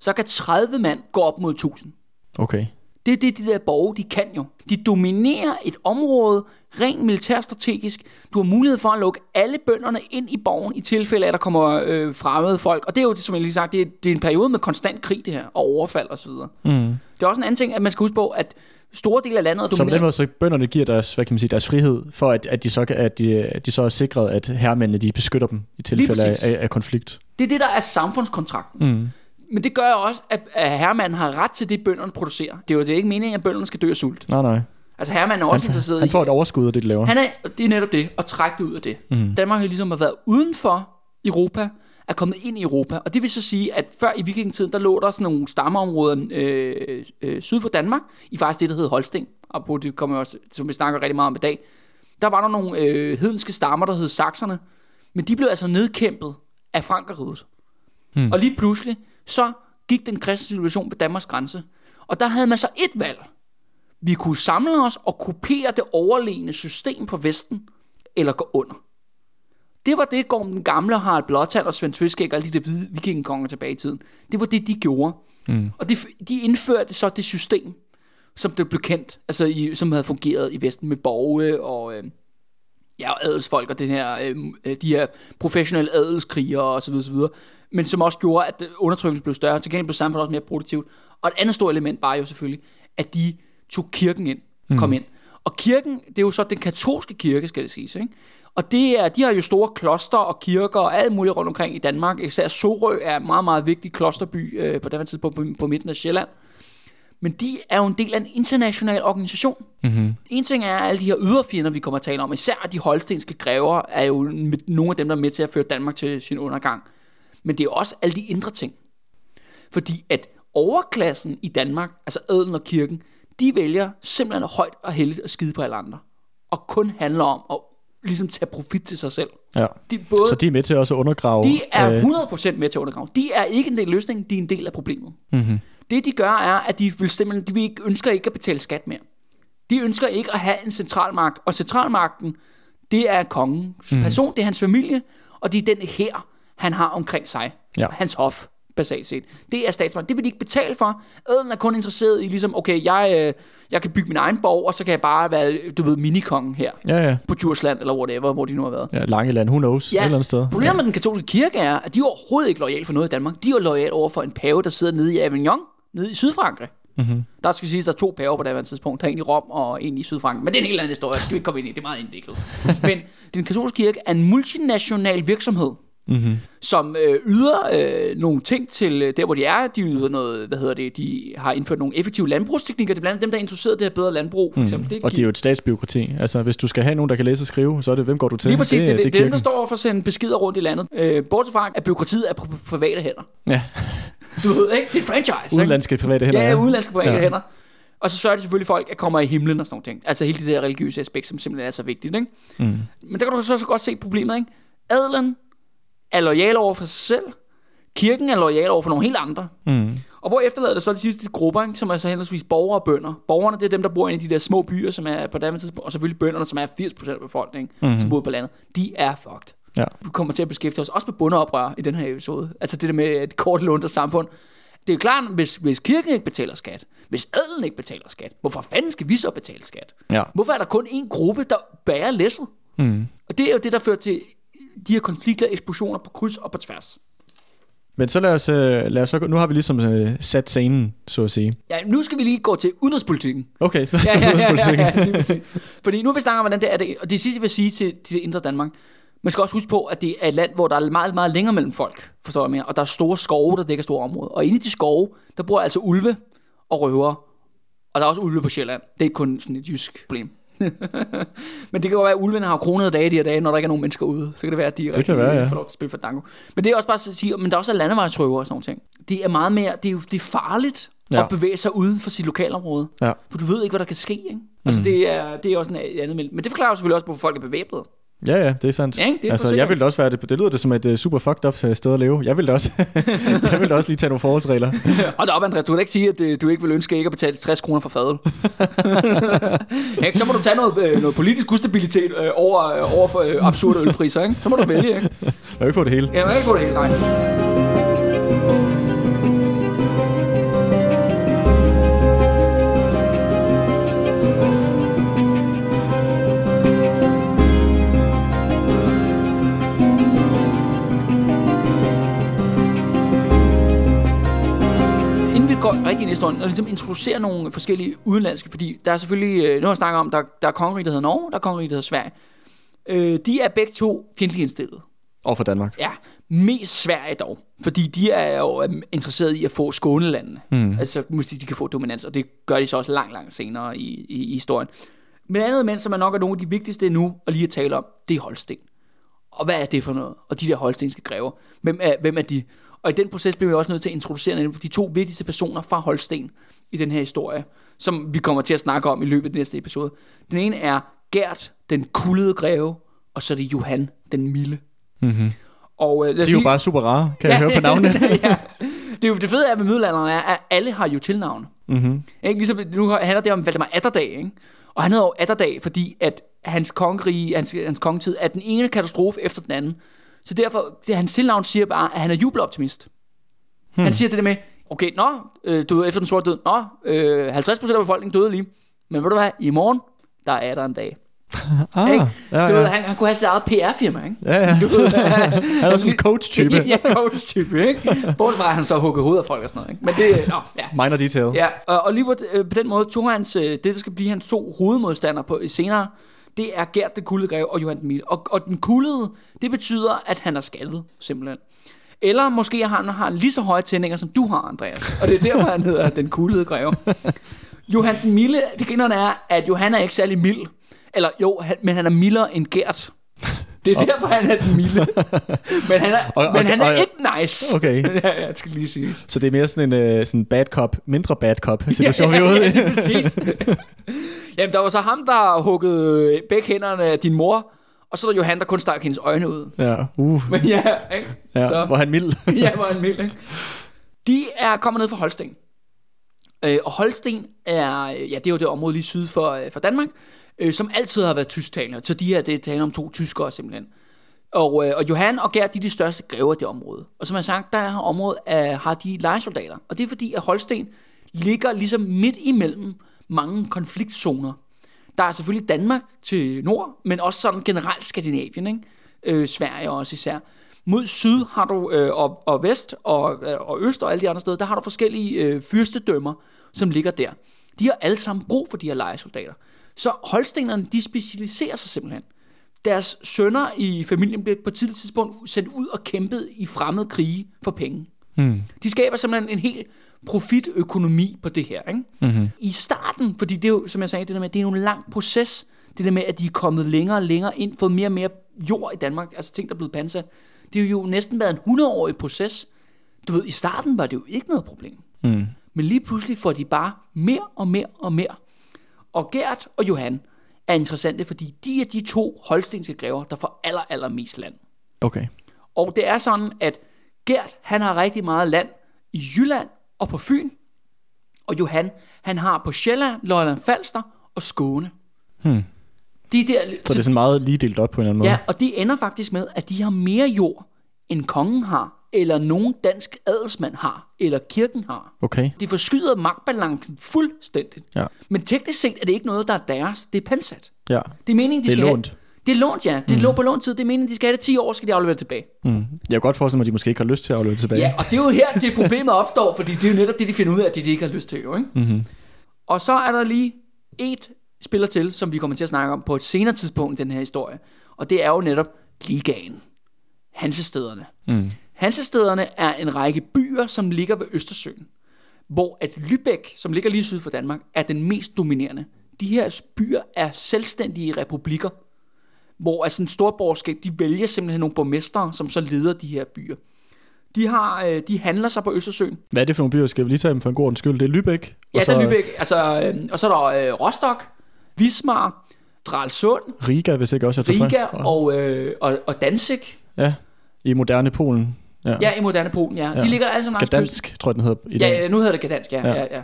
så kan 30 mand gå op mod 1000. Okay. Det er det, de der borge, de kan jo. De dominerer et område rent militærstrategisk. Du har mulighed for at lukke alle bønderne ind i borgen i tilfælde af, at der kommer øh, fremmede folk. Og det er jo, som jeg lige sagt, det er, det er en periode med konstant krig, det her, og overfald osv. Mm. Det er også en anden ting, at man skal huske på, at store dele af landet er Så på den domineret. måde, så bønderne giver deres, hvad kan man sige, deres frihed, for at, at, de så, kan- at, de, at de så er sikret, at herremændene de beskytter dem i tilfælde af, af, af, konflikt. Det er det, der er samfundskontrakten. Mm. Men det gør også, at, at herremanden har ret til det, bønderne producerer. Det er jo det er ikke meningen, at bønderne skal dø af sult. Nej, nej. Altså herremanden er også Han, interesseret han i... får et overskud af det, de laver. Han er, det er netop det, at trække det ud af det. Mm. Danmark har ligesom været uden for Europa, er kommet ind i Europa. Og det vil så sige, at før i vikingetiden, der lå der sådan nogle stammeområder øh, øh, syd for Danmark, i faktisk det, der hed Holsten, og på det kommer også, som vi snakker rigtig meget om i dag. Der var der nogle øh, hedenske stammer, der hed sakserne, men de blev altså nedkæmpet af Frankeriget. Mm. Og lige pludselig, så gik den kristne civilisation ved Danmarks grænse. Og der havde man så et valg. Vi kunne samle os og kopiere det overlegne system på Vesten, eller gå under. Det var det, Gorm den gamle, Harald Blåtand og Svend Tviskæg og alle de der vikingekonger tilbage i tiden. Det var det, de gjorde. Mm. Og de, de indførte så det system, som det blev kendt, altså i, som havde fungeret i Vesten med borge og, øh, ja, og adelsfolk og den her, øh, de her professionelle adelskrigere og så videre, så videre, men som også gjorde, at undertrykkelsen blev større. Til gengæld blev samfundet også mere produktivt. Og et andet stort element var jo selvfølgelig, at de tog kirken ind, kom mm. ind. Og kirken, det er jo så den katolske kirke, skal det siges, ikke? Og det er, de har jo store kloster og kirker og alt muligt rundt omkring i Danmark. Især Sorø er en meget, meget vigtig klosterby øh, på den tidspunkt på, på midten af Sjælland. Men de er jo en del af en international organisation. Mm-hmm. En ting er alle de her yderfjender, vi kommer at tale om. Især de holstenske grever er jo nogle af dem, der er med til at føre Danmark til sin undergang. Men det er også alle de indre ting. Fordi at overklassen i Danmark, altså adelen og kirken, de vælger simpelthen højt og heldigt at skide på alle andre. Og kun handler om at ligesom tage profit til sig selv. Ja. De både, så de er med til også at undergrave? De er 100% øh, med til at undergrave. De er ikke en del af løsningen, de er en del af problemet. Mm-hmm. Det de gør er, at de vil simpelthen, de vil ikke, ønsker ikke at betale skat mere. De ønsker ikke at have en centralmagt, og centralmagten, det er kongens mm. person, det er hans familie, og det er den her, han har omkring sig. Ja. Hans hof basalt set. Det er statsmagt. Det vil de ikke betale for. Adelen er kun interesseret i ligesom, okay, jeg, øh, jeg kan bygge min egen borg, og så kan jeg bare være, du ved, minikongen her. Ja, ja. På Djursland, eller whatever, hvor de nu har været. Ja, Langeland, who knows, ja. et eller andet sted. Problemet ja. med den katolske kirke er, at de er overhovedet ikke lojale for noget i Danmark. De er lojale over for en pave, der sidder nede i Avignon, nede i Sydfrankrig. Mm-hmm. Der skal sige, at der er to paver på det her tidspunkt. Der er en i Rom og en i Sydfrankrig. Men det er en helt anden historie. Det skal vi ikke komme ind i. Det er meget indviklet. [laughs] Men den katolske kirke er en multinational virksomhed, mm-hmm. som øh, yder øh, nogle ting til øh, der, hvor de er. De yder noget, hvad hedder det, de har indført nogle effektive landbrugsteknikker. Det er blandt andet dem, der har introduceret det her bedre landbrug, for mm. eksempel. Det, og det er jo et statsbyråkrati. Altså, hvis du skal have nogen, der kan læse og skrive, så er det, hvem går du til? Lige præcis, det, det, det, det, det er dem, der står for at sende beskeder rundt i landet. Øh, bortset fra, at byråkratiet er på private hænder. Ja. Du ved ikke, det er franchise. Udenlandske private hænder. Ja, ja udenlandske private ja. hænder. Og så sørger de selvfølgelig folk, at kommer i himlen og sådan noget ting. Altså hele det der religiøse aspekt, som simpelthen er så vigtigt. Ikke? Mm. Men der kan du så, så godt se problemet. Ikke? Adelen er lojal over for sig selv. Kirken er lojal over for nogle helt andre. Mm. Og hvor efterlader det så de sidste grupper, ikke, som er så henholdsvis borgere og bønder. Borgerne, det er dem, der bor i de der små byer, som er på det tidspunkt, og selvfølgelig bønderne, som er 80% af befolkningen, mm. som bor på landet. De er fucked. Ja. Vi kommer til at beskæftige os også med bundeoprør i den her episode. Altså det der med et kort lundt samfund. Det er jo klart, hvis, hvis kirken ikke betaler skat, hvis adelen ikke betaler skat, hvorfor fanden skal vi så betale skat? Ja. Hvorfor er der kun en gruppe, der bærer læsset? Mm. Og det er jo det, der fører til de her konflikter eksplosioner på kryds og på tværs. Men så lad os, uh, lad os så, nu har vi ligesom uh, sat scenen, så at sige. Ja, nu skal vi lige gå til udenrigspolitikken. Okay, så skal ja, ja, udenrigspolitikken. Ja, ja, ja, Fordi nu vi snakke om, hvordan det er, det, og det sidste, jeg vil sige til, til det indre Danmark, man skal også huske på, at det er et land, hvor der er meget, meget længere mellem folk, forstår jeg mere, og der er store skove, der dækker store områder. Og inde i de skove, der bor altså ulve og røver. Og der er også ulve på Sjælland. Det er ikke kun sådan et jysk problem. [laughs] men det kan jo være, at ulvene har kronede dage de her dage, når der ikke er nogen mennesker ude. Så kan det være, at de det kan være, ja. får lov til at spille for dango. Men det er også bare at sige, men der er også landevejsrøver og sådan noget ting. Det er meget mere, det er jo det er farligt ja. at bevæge sig ude for sit lokalområde. Ja. For du ved ikke, hvad der kan ske. Ikke? Altså mm. det, er, det er også en andet Men det forklarer selvfølgelig også, hvorfor folk er bevæbnet. Ja, ja, det er sandt. Ja, det er altså, jeg ville også være det. Det lyder det som et uh, super fucked up øh, sted at leve. Jeg ville også, [laughs] jeg ville også lige tage nogle forholdsregler. [laughs] Og da op, Andreas, du kan ikke sige, at uh, du ikke vil ønske ikke at betale 60 kroner for fadel. ja, [laughs] så må du tage noget, noget politisk ustabilitet uh, over, uh, over for uh, absurde ølpriser. Ikke? Så må du vælge. Ikke? Man kan ikke få det hele. Ja, man kan ikke få det hele, nej. Går rigtig i historien og ligesom introducerer nogle forskellige udenlandske, fordi der er selvfølgelig, øh, nu har jeg snakket om, der, der er kongeriget, der hedder Norge, der er kongeriget, der hedder Sverige. Øh, de er begge to fjendtligt indstillet. Og for Danmark? Ja, mest Sverige dog. Fordi de er jo øh, interesseret i at få skånelandene. Mm. Altså, måske de kan få dominans, og det gør de så også langt, langt senere i, i, i historien. Men andet mænd, som er nok er nogle af de vigtigste nu at lige at tale om, det er Holsten. Og hvad er det for noget? Og de der holstenske grever, hvem er, hvem er de? Og i den proces bliver vi også nødt til at introducere de to vigtigste personer fra Holsten i den her historie, som vi kommer til at snakke om i løbet af næste episode. Den ene er Gert, den kullede greve, og så er det Johan, den milde. Mm-hmm. Og, øh, De er jo sige- bare super rare, kan jeg høre på navnene. [laughs] ja. Det, er jo, det fede er ved middelalderen er, at alle har jo tilnavne. mm-hmm. Ikke? Ligesom nu handler det om Valdemar Atterdag, ikke? Og han hedder jo Atterdag, fordi at hans kongerige, hans, hans kongetid er den ene katastrofe efter den anden. Så derfor, det, hans tilnavn siger bare, at han er jubeloptimist. Hmm. Han siger det der med, okay, nå, øh, du ved, efter den sorte død, nå, øh, 50% af befolkningen døde lige. Men ved du hvad, i morgen, der er der en dag. [laughs] Ah, Ikke? ja, Du ved, ja. han, han kunne have sit eget PR-firma, ikke? ja, ja. [laughs] Du ved, [laughs] Han er sådan en coach-type. ja, coach-type, ikke? Bortset fra, at han så huggede hovedet af folk og sådan noget, ikke? Men det, nå, ja. Minor detail. Ja, og, og lige på, øh, på den måde tog hans, øh, det, der skal blive hans to hovedmodstandere på senere, det er Gert det kuldede greve og Johan den Mille. Og, og den kuldede, det betyder, at han er skaldet, simpelthen. Eller måske har han, har lige så høje tændinger, som du har, Andreas. Og det er derfor, han hedder den kuldede greve. Johan den Milde, det griner er, at Johan er ikke særlig mild. Eller jo, han, men han er mildere end Gert. Det er derfor, han er den milde. [laughs] Men han er, Og- og- men han er og- ikke nice. Okay. [laughs] ja, jeg skal lige sige. Så det er mere sådan en uh, sådan bad cop, mindre bad cop [laughs] situation, ude ja, i. ja, præcis. Jamen, der var så ham, der huggede begge hænderne af din mor, og så er der Johan, der kun stak hendes øjne ud. Ja, uh, Men ja, ikke? ja. Så, Hvor er han mild. ja, er han mild, ikke? De er kommet ned fra Holsten. Øh, og Holsten er, ja, det er jo det område lige syd for, øh, for Danmark, øh, som altid har været tysktalende. Så de her, det er tale om to tyskere simpelthen. Og, øh, og Johan og Gerd, de er de største grever i det område. Og som jeg har sagt, der er området, øh, har de lejesoldater. Og det er fordi, at Holsten ligger ligesom midt imellem mange konfliktzoner. Der er selvfølgelig Danmark til nord, men også sådan generelt Skandinavien, ikke? Øh, Sverige også især. Mod syd har du, øh, og, og vest og, øh, og øst og alle de andre steder, der har du forskellige øh, fyrstedømmer, som ligger der. De har alle sammen brug for de her lejesoldater. Så holstenerne, de specialiserer sig simpelthen. Deres sønner i familien blev på et tidligt tidspunkt sendt ud og kæmpet i fremmede krige for penge. Hmm. De skaber simpelthen en helt profitøkonomi på det her. Ikke? Mm-hmm. I starten, fordi det er jo, som jeg sagde, det der med, det er jo en lang proces, det der med, at de er kommet længere og længere ind, fået mere og mere jord i Danmark, altså ting, der er blevet pansat. Det har jo næsten været en 100-årig proces. Du ved, i starten var det jo ikke noget problem. Mm. Men lige pludselig får de bare mere og mere og mere. Og Gert og Johan er interessante, fordi de er de to holstenske grever, der får aller, aller mest land. Okay. Og det er sådan, at Gert, han har rigtig meget land i Jylland og på Fyn. Og Johan, han har på Sjælland, Lolland Falster og Skåne. Hmm. De er der, Så det er sådan meget lige delt op på en eller anden måde. ja, og de ender faktisk med, at de har mere jord, end kongen har, eller nogen dansk adelsmand har, eller kirken har. Okay. Det forskyder magtbalancen fuldstændigt. Ja. Men teknisk set er det ikke noget, der er deres. Det er pansat. Ja. Det er meningen, de Det er skal lånt. have. Det er lånt, ja. Det er mm. på låntid. Det er meningen, de skal have det 10 år, skal de aflevere det tilbage. Mm. Jeg kan godt forestille mig, at de måske ikke har lyst til at aflevere det tilbage. Ja, og det er jo her, det problemet opstår, fordi det er jo netop det, de finder ud af, at det de ikke har lyst til. Jo, ikke? Mm-hmm. Og så er der lige et spiller til, som vi kommer til at snakke om på et senere tidspunkt i den her historie. Og det er jo netop ligaen. Hansestederne. Mm. Hansestederne er en række byer, som ligger ved Østersøen. Hvor at Lübeck, som ligger lige syd for Danmark, er den mest dominerende. De her byer er selvstændige republikker, hvor altså en storborgerskab, de vælger simpelthen nogle borgmestre, som så leder de her byer. De, har, øh, de handler sig på Østersøen. Hvad er det for nogle byer? Skal vi lige tage dem for en god ordens skyld? Det er Lübeck. Ja, og så der er Lübeck, altså, øh, og så er der øh, Rostock, Wismar, Dralsund, Riga, hvis ikke også jeg tager Riga og, øh, og, og Danzig. Ja, i moderne Polen. Ja. Ja, i moderne Polen, ja. Ja. De ligger alle sammen langs kysten. Gadansk, tror jeg, den hedder i Ja, dag. ja, nu hedder det Gdansk, ja. Ja. ja. ja, ja.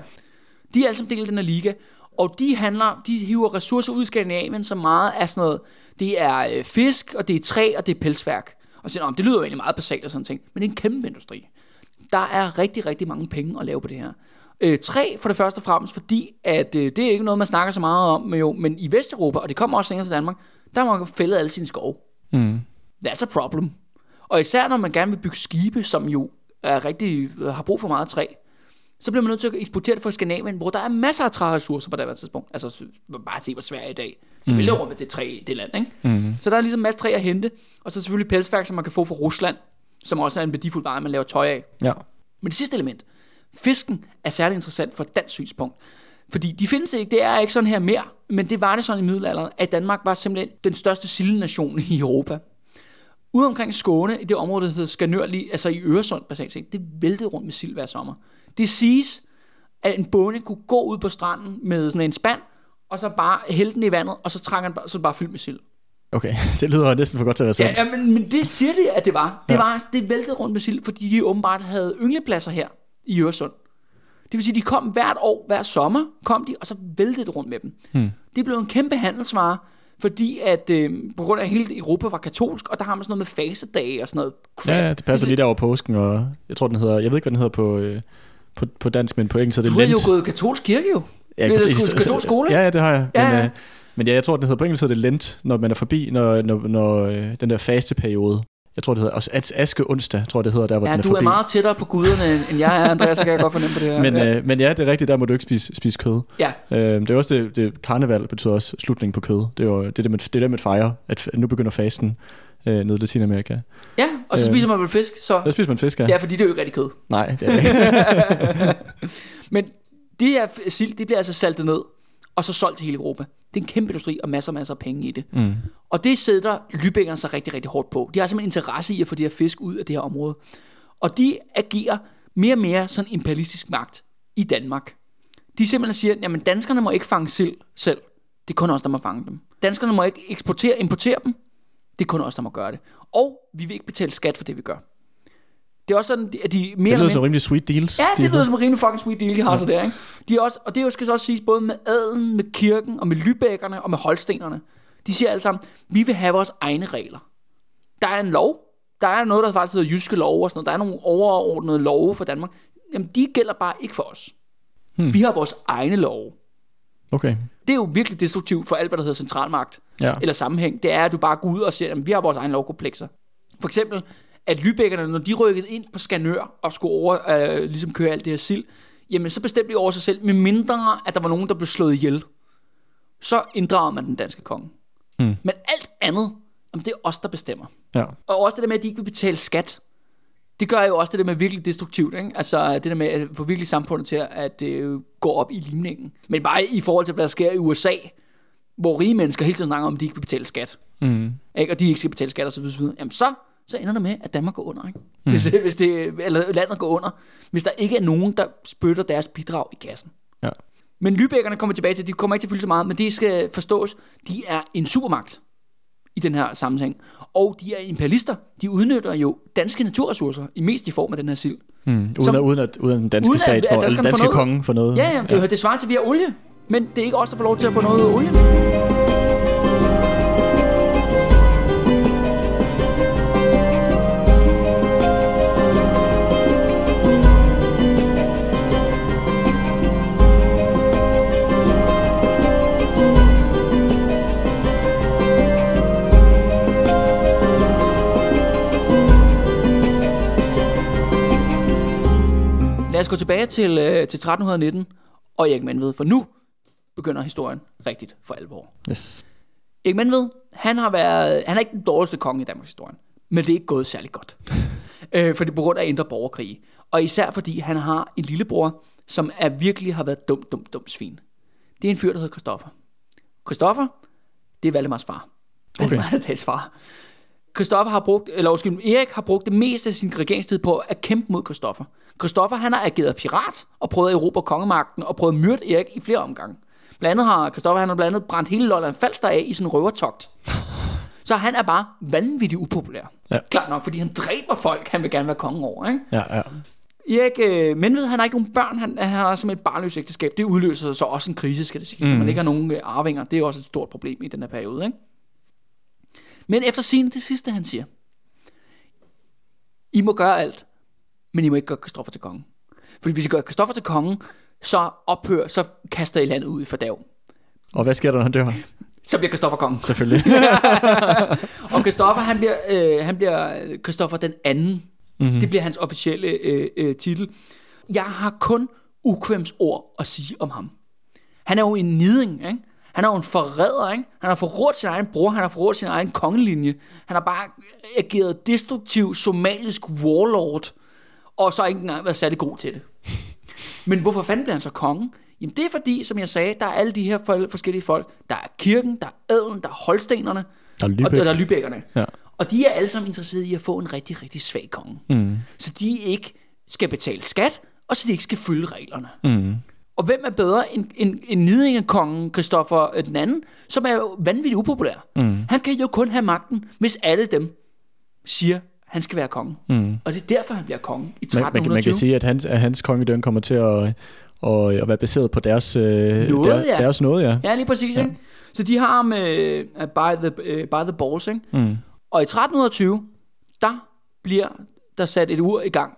De er alle sammen del af den her liga, og de handler, de hiver ressourcer ud i Skandinavien, så meget af sådan noget, det er øh, fisk, og det er træ, og det er pelsværk. Og så siger, "Nå, men det lyder jo egentlig meget basalt og sådan ting, men det er en kæmpe industri. Der er rigtig, rigtig mange penge at lave på det her. Øh, træ for det første og fremmest, fordi at øh, det er ikke noget, man snakker så meget om, men, jo, men i Vesteuropa, og det kommer også længere til Danmark, der må man fælde alle sine skove. Mm. That's a problem. Og især når man gerne vil bygge skibe, som jo er rigtig, har brug for meget træ, så bliver man nødt til at eksportere det fra Skandinavien, hvor der er masser af træressourcer på det her tidspunkt. Altså bare se på Sverige i dag. Det vælter rundt med det træ i det land, ikke? Mm. Så der er ligesom masser af træ at hente, og så selvfølgelig pelsværk, som man kan få fra Rusland, som også er en værdifuld vare, man laver tøj af. Ja. Men det sidste element, fisken, er særlig interessant fra et dansk synspunkt. Fordi de findes ikke, det er ikke sådan her mere, men det var det sådan i middelalderen, at Danmark var simpelthen den største sildenation i Europa. Ude omkring Skåne, i det område, der hedder Skanørlig, altså i Øresund, basalt set, det væltede rundt med sild hver sommer. Det siges, at en bonde kunne gå ud på stranden med sådan en spand, og så bare hælde den i vandet, og så trak han bare, så bare fyldt med sild. Okay, [laughs] det lyder næsten for godt til at være Ja, sandt. ja men, men det siger de, at det var. Det Ja. var altså, det væltede rundt med sild, fordi de åbenbart havde ynglepladser her i Øresund. Det vil sige, de kom hvert år, hver sommer, kom de, og så væltede det rundt med dem. Hmm. Det blev en kæmpe handelsvare, fordi at øh, på grund af at hele Europa var katolsk, og der har man sådan noget med fasedage og sådan noget crap. Ja, ja, det passer lige der over påsken, og jeg tror, den hedder, jeg ved ikke, hvad den hedder på, øh, på, på dansk, men på engelsk er det Du har jo gået katolsk kirke jo. Ja, det er sgu- katolsk skole. Ja, ja, det har jeg. Ja, men, ja. øh, men ja, jeg tror, den hedder på engelsk hedder det Lent, når man er forbi, når, når, når øh, den der faste periode. Jeg tror, det hedder også As- Aske onsdag, tror jeg, det hedder der, hvor Ja, den er du forbi. er meget tættere på guderne, end- jeg er, Andreas, så kan jeg godt fornemme på det her. men, ja. øh, men ja, det er rigtigt, der må du ikke spise, spise kød. ja. Øh, det er også det, det, karneval betyder også slutning på kød. Det er jo det, er det, man, det, er det, man fejrer, at nu begynder fasten øh, nede i Latinamerika. ja, og så Øh. spiser man vel fisk, så... Der spiser man fisk, ja. Ja, fordi det er jo ikke rigtig kød. Nej, det er det ikke. [laughs] Men det her sild, det bliver altså saltet ned, og så solgt til hele Europa. Det er en kæmpe industri, og masser og masser af penge i det. Mm. Og det sætter lybækkerne sig rigtig, rigtig hårdt på. De har simpelthen interesse i at få de her fisk ud af det her område. Og de agerer mere og mere sådan imperialistisk magt i Danmark. De simpelthen siger, jamen danskerne må ikke fange sild selv. Det er kun os, der må fange dem. Danskerne må ikke eksportere, importere dem. Det er kun os, der må gøre det. Og vi vil ikke betale skat for det, vi gør. Det er også sådan, at de mere Det lyder mindre... som rimelig sweet deals. Ja, de det har. lyder som en rimelig fucking sweet deal, de har ja. så der, ikke? De er også, og det jo- skal så også siges både med adelen, med kirken, og med lybækkerne, og med holstenerne. De siger alle sammen, vi vil have vores egne regler. Der er en lov. Der er noget, der faktisk hedder jyske lov og sådan noget. Der er nogle overordnede love for Danmark. Jamen, de gælder bare ikke for os. Hmm. Vi har vores egne love. Okay, Det er jo virkelig destruktivt for alt, hvad der hedder centralmagt ja. eller sammenhæng, det er, at du bare går ud og siger, at vi har vores egen lovkomplekser. For eksempel, at Lybækkerne, når de rykkede ind på Skanør og skulle over, øh, ligesom køre alt det her sild, jamen så bestemte de over sig selv, med mindre at der var nogen, der blev slået ihjel. Så inddrager man den danske konge. Hmm. Men alt andet, jamen, det er os, der bestemmer. ja. Og også det der med, at de ikke vil betale skat. Det gør jo også det der med virkelig destruktivt, ikke? Altså det der med at få virkelig samfundet til at øh, gå op i limningen. Men bare i forhold til, hvad der sker i USA, hvor rige mennesker hele tiden snakker om, at de ikke vil betale skat, Mm. ikke? og de ikke skal betale skat videre. jamen så, så ender det med, at Danmark går under. Ikke? Hvis, det, hvis det, eller landet går under, hvis der ikke er nogen, der spytter deres bidrag i kassen. Ja. Men Lybækkerne kommer tilbage til, de kommer ikke til at fylde så meget, men det skal forstås, de er en supermagt i den her sammenhæng. Og de er imperialister. De udnytter jo danske naturressourcer, i mest i form af den her sild. Mm. Uden, Som- at, uden, at, uden at den danske Uden at- stat at for, eller danskerne den danske konge for noget. Ja, ja, det, det svarer til, at vi har olie. Men det er ikke os, der får lov til at få noget ud af olien. Lad os gå tilbage til, øh, til 1319 og Erik Menved, for nu begynder historien rigtigt for alvor. Yes. Erik Menved, han har været, han er ikke den dårligste konge i Danmarks historie, men det er ikke gået særlig godt. [laughs] øh, for det er på grund af indre borgerkrig. Og især fordi han har en lillebror, som er virkelig har været dum, dum, dum svin. Det er en fyr, der hedder Christoffer. Christoffer, det er Valdemars far. Valdemar er deres far. Christoffer har brugt, eller undskyld, Erik har brugt det meste af sin regeringstid på at kæmpe mod Christoffer. Christoffer, han har ageret pirat og prøvet at erobre kongemagten og prøvet at myrde Erik i flere omgange. Blandt andet har Christoffer, han har blandt andet brændt hele Lolland Falster af i en røvertogt. Så han er bare vanvittigt upopulær. Ja. Klart nok, fordi han dræber folk, han vil gerne være konge over, ikke? Ja, ja. Erik øh, Menved, han har ikke nogen børn, han, han har som et barnløst ægteskab. Det udløser så også en krise, skal det sige. Mm. Mm. Man ikke har nogen øh, arvinger. Det er også et stort problem i den her periode. Ikke? Men efter sin det sidste, han siger. I må gøre alt, men I må ikke gøre Kristoffer til konge. Fordi hvis I gør Kristoffer til konge, så ophør, så kaster I landet ud i fordav. Og hvad sker der, når han dør? Så bliver Kristoffer konge. Selvfølgelig. [laughs] Og Kristoffer, han bliver, øh, han bliver øh, Kristoffer den anden. mm-hmm. Det bliver hans officielle øh, øh, titel. Jeg har kun ukvemsord at sige om ham. Han er jo en niding, ikke? Han er jo en forræder, ikke? Han har forrådt sin egen bror, han har forrådt sin egen kongelinje. Han har bare ageret destruktiv somalisk warlord, og så ikke engang været særlig god til det. Men hvorfor fanden bliver han så konge? Jamen det er fordi, som jeg sagde, der er alle de her for- forskellige folk. Der er kirken, der er adelen, der er holstenerne, Der er og der, der er lybækkerne. Ja. Og de er alle sammen interesserede i at få en rigtig, rigtig svag konge. Mm. Så de ikke skal betale skat, og så de ikke skal følge reglerne. Mm. Og hvem er bedre end, end, end Nidingekongen Christoffer øh, den anden, som er jo vanvittigt upopulær. Mm. Han kan jo kun have magten, hvis alle dem siger, han skal være konge. Mm. Og det er derfor, han bliver konge i 1320. Man, man, man kan sige, at hans, at hans kongedømme kommer til at, at, at være baseret på deres, øh, Noget, der, ja. deres noget, ja. Ja, lige præcis. Ja. Ikke? Så de har med uh, by, the, uh, by the balls. Ikke? Mm. Og i 1320, der bliver der sat et ur i gang.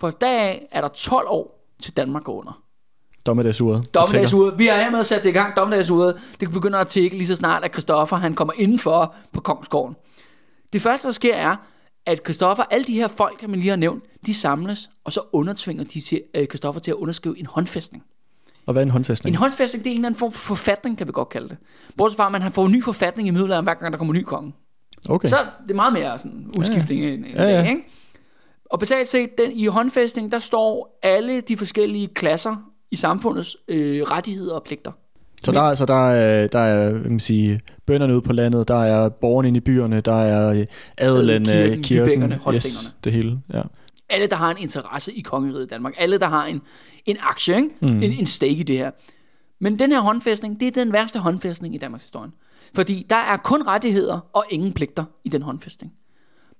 For deraf er der 12 år til Danmark går under. Dommedagsuret. Dommedagsuret. Vi har hermed sat det i gang. Dommedagsuret. Det begynder at tække lige så snart, at Christoffer han kommer indenfor på Kongsgården. Det første, der sker, er, at Christoffer, alle de her folk, man lige har nævnt, de samles, og så undertvinger de til, Christoffer til at underskrive en håndfæstning. Og hvad er en håndfæstning? En håndfæstning, det er en eller anden form for forfatning, kan vi godt kalde det. Bortset fra, at man får en ny forfatning i middelalderen, hver gang der kommer en ny konge. Okay. Så det er meget mere sådan udskiftning ja, ja. end, end Ja, ja. det, ikke? Og basalt set, den, i håndfæstning, der står alle de forskellige klasser i samfundets øh, rettigheder og pligter. Så der, er- så der, er, der er hvad man sige, bønderne ude på landet, der er borgerne inde i byerne, der er øh, adelen, Kirken, kirken, kirken yes, det hele. Ja. Alle, der har en interesse i kongeriget Danmark. Alle, der har en, en aktie, ikke? Mm. En, en stake i det her. Men den her håndfæstning, det er den værste håndfæstning i Danmarks historie. Fordi der er kun rettigheder og ingen pligter i den håndfæstning.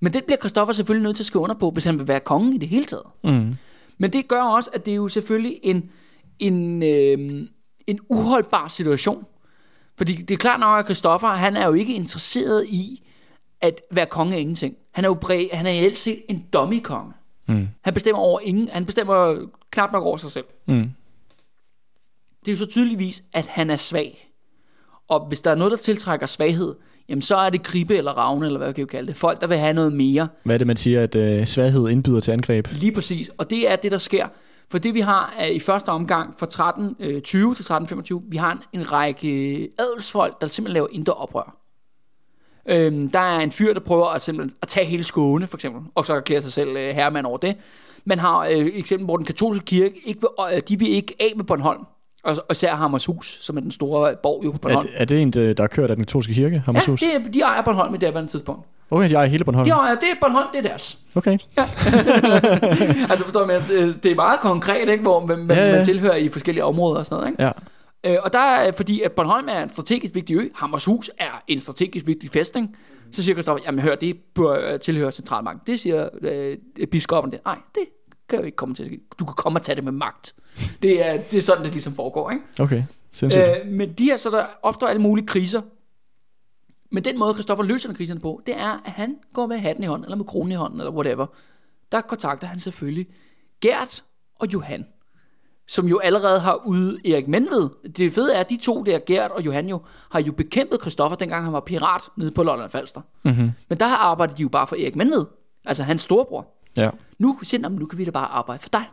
Men det bliver Christoffer selvfølgelig nødt til at skrive under på, hvis han vil være kongen i det hele taget. Mm. Men det gør også, at det er jo selvfølgelig en, en, øh, en uholdbar situation. Fordi det er klart nok, at Christoffer, han er jo ikke interesseret i at være konge af ingenting. Han er jo bred, han er reelt set en dummy-konge. Mm. Han bestemmer over ingen, han bestemmer knap nok over sig selv. Mm. Det er jo så tydeligvis, at han er svag. Og hvis der er noget, der tiltrækker svaghed, jamen så er det gribe eller ravne, eller hvad jeg kan kalde det. Folk, der vil have noget mere. Hvad er det, man siger, at øh, svaghed indbyder til angreb? Lige præcis. Og det er det, der sker. For det vi har er i første omgang fra 1320 øh, til 1325, vi har en, en række adelsfolk, der simpelthen laver indre oprør. Øhm, der er en fyr, der prøver at, simpelthen at tage hele Skåne, for eksempel, og så erklærer sig selv øh, herremand over det. Man har øh, eksempel, hvor den katolske kirke, ikke vil, øh, de vil ikke af med Bornholm. Og, og især Hammershus, som er den store borg jo på Er, Bornholm. det- er det en, der der er kørt af den katolske kirke, Ja, Hammershus? det er, de ejer Bornholm i det her tidspunkt. Okay, de ejer hele Bornholm. De ejer, det er Bornholm, det er deres. Okay. [laughs] altså forstår men det, det er meget konkret, ikke, hvor man, man, Ja, ja. man tilhører i forskellige områder og sådan noget. Ikke? Ja. Øh, og der er, fordi at Bornholm er en strategisk vigtig ø, Hammershus er en strategisk vigtig fæstning, så siger Kristoffer, jamen hør, det bør øh, tilhøre centralmagten. Det siger øh, biskoppen det. Nej, det kan jo ikke komme til at ske. Du kan komme og tage det med magt. Det er, det er sådan, det ligesom foregår, ikke? Okay, sindssygt. Øh, men de her, så der opstår alle mulige kriser. Men den måde, Christoffer løser den kriserne på, det er, at han går med hatten i hånden, eller med kronen i hånden, eller whatever. Der kontakter han selvfølgelig Gert og Johan, som jo allerede har ude Erik Menved. Det fede er, at de to der, Gert og Johan jo, har jo bekæmpet Christoffer, dengang han var pirat nede på Lolland Falster. Mm-hmm. Men der har arbejdet de jo bare for Erik Menved, altså hans storebror. Ja. Nu siger han, "Nå, men nu kan vi da bare arbejde for dig.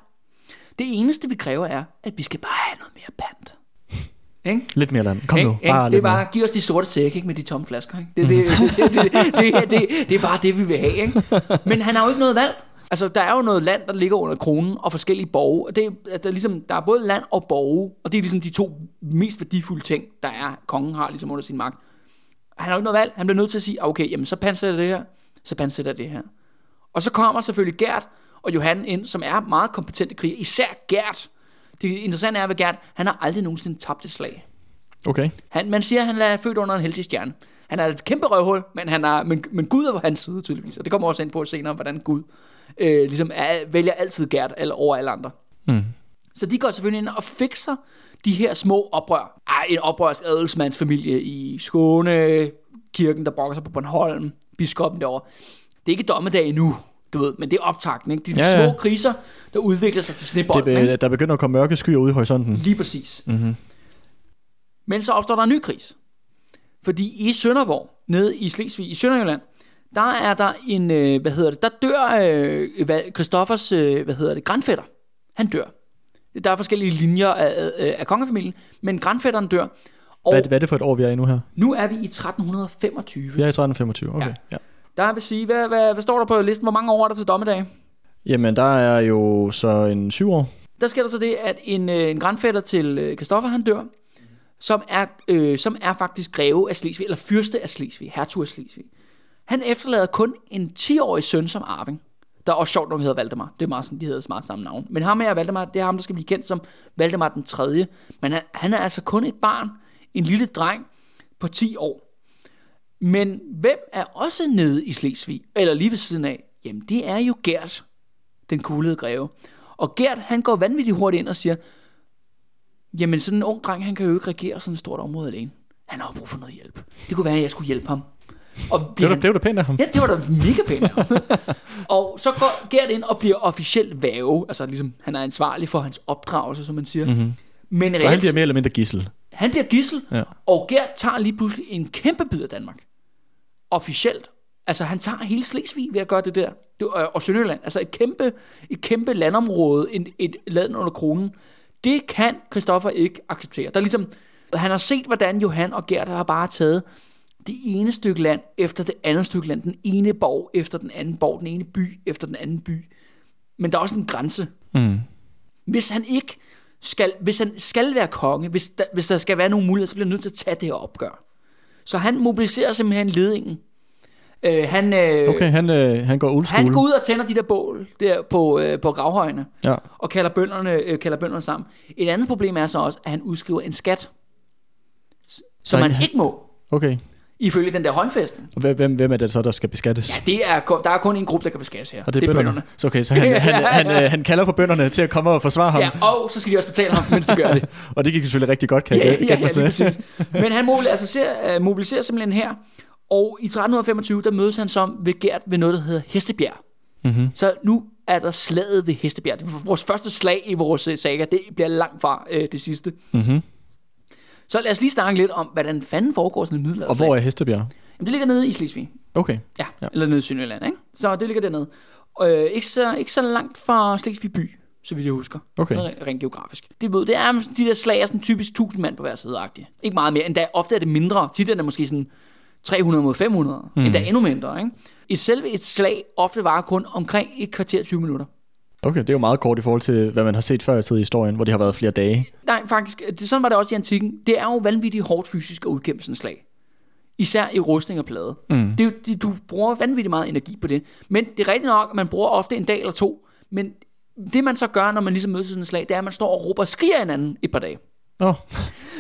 Det eneste, vi kræver, er, at vi skal bare have noget mere pant. [laughs] Ikke? Lidt mere land. Kom nu, Ikke? bare det er lidt bare, mere. giv os de sorte sække ikke, med de tomme flasker. Ikke? Det, [laughs] det, det, det, det, det, det, det er bare det, vi vil have. Ikke? Men han har jo ikke noget valg. Altså, der er jo noget land, der ligger under kronen, og forskellige borge. Og det, er- der, er ligesom, der er både land og borge, og det er ligesom de to mest værdifulde ting, der er, kongen har ligesom under sin magt. Han har jo ikke noget valg. Han bliver nødt til at sige, okay, jamen så pansætter det her, så pansætter det her. Og så kommer selvfølgelig Gert og Johan ind, som er meget kompetente kriger. Især Gert. Det interessante er ved Gert, han har aldrig nogensinde tabt et slag. Okay. Han, man siger, at han er født under en heldig stjerne. Han er et kæmpe røvhul, men, han er, men, men Gud er på hans side tydeligvis. Og det kommer også ind på senere, hvordan Gud øh, ligesom er, vælger altid Gert eller over alle andre. Mm. Så de går selvfølgelig ind og fikser de her små oprør. Ej, en oprørs adelsmandsfamilie i Skåne, kirken, der brokker sig på Bornholm, biskoppen derovre. Det er ikke dommedag endnu, du ved, men det er optakten, ikke? Det er de Ja, små ja. kriser, der udvikler sig til Det, snebold, be- ikke? der begynder at komme mørke skyer ude i horisonten. Lige præcis. Mm-hmm. Men så opstår der en ny kris. Fordi i Sønderborg, nede i Slesvig, i Sønderjylland, der er der en, øh, hvad hedder det, der dør øh, hvad, Christoffers, øh, hvad hedder det, grandfætter. Han dør. Der er forskellige linjer af, af, af kongefamilien, men grandfætteren dør. Og Hvad, det- hvad er det for et år, vi er i nu her? nu er vi i 1325. Vi er i 1325, okay. Ja. Ja. Der vil sige, hvad, hvad, hvad står der på listen? Hvor mange år er der til dommedag? Jamen, der er jo så en syv år. Der sker der så det, at en, øh, en grandfætter til øh, Christoffer, han dør, som er, øh, som er faktisk greve af Slesvig, eller fyrste af Slesvig, hertug af Slesvig. Han efterlader kun en 10-årig søn som arving. der er også sjovt, når hedder Valdemar. Det er meget sådan, de hedder meget samme navn. Men ham her, Valdemar, det er ham, der skal blive kendt som Valdemar den 3. Men han, han er altså kun et barn, en lille dreng på 10 år. Men hvem er også nede i Slesvig, eller lige ved siden af? Jamen, det er jo Gert, den kuglede greve. Og Gert, han går vanvittigt hurtigt ind og siger, jamen sådan en ung dreng, han kan jo ikke regere sådan et stort område alene. Han har jo brug for noget hjælp. Det kunne være, at jeg skulle hjælpe ham. Og det var, han, det var da pænt af ham. Ja, det var da mega pænt af ham. [laughs] og så går Gert ind og bliver officielt væve. Altså ligesom, han er ansvarlig for hans opdragelse, som man siger. Mm-hmm. Men så han bliver mere eller mindre gissel. Han bliver gissel, ja. og Gert tager lige pludselig en kæmpe bid af Danmark. Officielt. Altså han tager hele Slesvig ved at gøre det der. Det, og Sønderjylland. Altså et kæmpe, et kæmpe landområde, et, et land under kronen. Det kan Christoffer ikke acceptere. Der er ligesom, han har set, hvordan Johan og Gert har bare taget det ene stykke land efter det andet stykke land. Den ene borg efter den anden borg. Den ene by efter den anden by. Men der er også en grænse. Mm. Hvis han ikke skal, hvis han skal være konge, hvis der, hvis der skal være nogen mulighed, så bliver han nødt til at tage det her opgør. Så han mobiliserer simpelthen ledingen. Øh, han, øh, okay, han, øh, han går old Han går ud og tænder de der bål der på, øh, på gravhøjene. Ja. Og kalder bønderne, øh, kalder bønderne sammen. Et andet problem er så også, at han udskriver en skat. Som man ikke må. Okay ifølge den der håndfest. Og hvem, hvem er det så, der skal beskattes? Ja, det er, der er kun en gruppe, der kan beskattes her. Og det er, det er bønderne. bønderne. Så okay, så han, han, [laughs] han, han, øh, han kalder på bønderne til at komme og forsvare ham. Ja, og så skal de også betale ham, mens de gør det. [laughs] og det gik selvfølgelig rigtig godt, kan ja, jeg ja, ja, ja, Men han mobiliserer, altså, ser, uh, mobiliserer simpelthen her, og i 1325, der mødes han som ved Gert ved noget, der hedder Hestebjerg. Mm-hmm. Så nu er der slaget ved Hestebjerg. Det er vores første slag i vores saga. Det bliver langt fra uh, det sidste. Mm-hmm. Så lad os lige snakke lidt om, hvordan fanden foregår sådan en middelalder Og hvor er Hestebjerg? Jamen, det ligger nede i Slesvig. Okay. Ja, ja. eller nede i Sønderjylland, ikke? Så det ligger dernede. Øh, ikke, så, ikke så langt fra Slesvig by, så vidt jeg husker. Okay. Rent geografisk. Det, ved, det er de der slag er sådan typisk 1000 mand på hver side -agtigt. Ikke meget mere. Endda ofte er det mindre. Tit er det måske sådan 300 mod 500. Mm. Endda endnu mindre, ikke? I selve et slag ofte varer kun omkring et kvarter 20 minutter. Okay, det er jo meget kort i forhold til, hvad man har set før i tid i historien, hvor det har været flere dage. Nej, faktisk, det, sådan var det også i antikken. Det er jo vanvittigt hårdt fysisk at udkæmpe sådan slag. Især i rustning og plade. Mm. Det, det, du bruger vanvittigt meget energi på det. Men det er rigtigt nok, at man bruger ofte en dag eller to. Men det man så gør, når man ligesom mødes sådan en slag, det er, at man står og råber og skriger hinanden et par dage. Oh.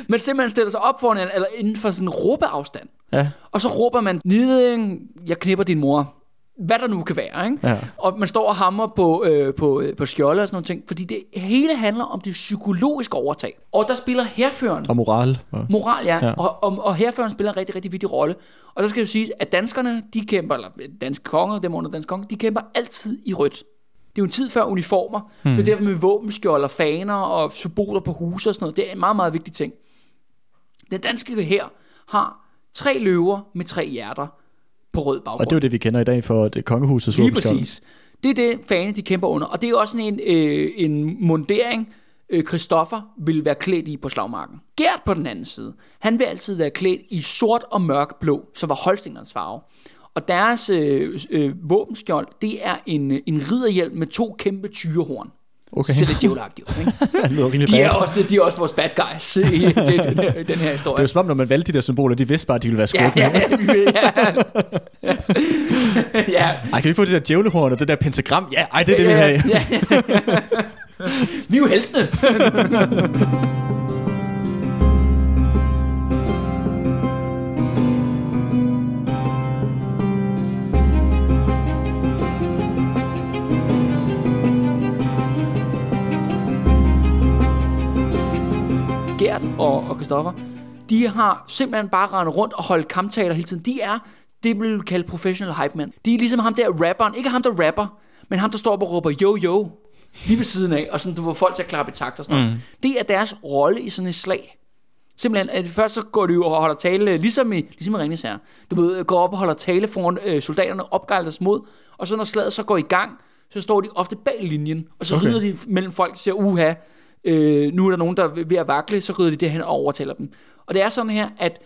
Men simpelthen stiller sig op foran en, eller inden for sådan en råbeafstand. Ja. Og så råber man, Niding, jeg knipper din mor hvad der nu kan være. Ikke? Ja. Og man står og hammer på, øh, på, øh, på skjolde og sådan noget ting, fordi det hele handler om det psykologiske overtag. Og der spiller herføren. Og moral. Ja. Moral, ja. ja. Og, og, og herføren spiller en rigtig, rigtig vigtig rolle. Og der skal jo sige, at danskerne, de kæmper, eller danske konger, dem under danske konger, de kæmper altid i rødt. Det er jo en tid før uniformer. Hmm. Så det er med våbenskjold og faner og symboler på huse og sådan noget. Det er en meget, meget vigtig ting. Den danske her har tre løver med tre hjerter på rød baggrund. Og det er jo det, vi kender i dag for det kongehusets Lige præcis. Det er det, fane de kæmper under. Og det er også sådan en, øh, en mundering, øh, Christoffer vil være klædt i på slagmarken. Gert på den anden side, han vil altid være klædt i sort og mørk blå, som var Holstingernes farve. Og deres øh, øh, våbenskjold, det er en, en ridderhjelm med to kæmpe tyrehorn. Okay. Så lidt ikke? [laughs] de, er også, de er også vores bad guys i den, den, her historie. Det er jo som om, når man valgte de der symboler, de vidste bare, at de ville være skurke. Ja, ja, ja. [laughs] ja. Ej, kan vi få det der djævlehorn og det der pentagram? Ja, ej, det er det, vi vil have. [laughs] Vi er jo heltene. Gert og, og Christoffer, de har simpelthen bare rendet rundt og holdt kamptaler hele tiden. De er det, man vil kalde professional hype man. De er ligesom ham der rapperen. Ikke ham, der rapper, men ham, der står op og råber yo yo lige ved siden af, og sådan, du får folk til at klappe i takt og sådan noget. Mm. Det er deres rolle i sådan et slag. Simpelthen, at først så går de jo og holder tale, ligesom i, ligesom i Ringnes her. Du ved, går op og holder tale foran øh, soldaterne, deres mod, og så når slaget så går i gang, så står de ofte bag linjen, og så okay. rider de mellem folk og siger, uha, øh, nu er der nogen, der er ved at vakle, så rider de derhen og overtaler dem. Og det er sådan her, at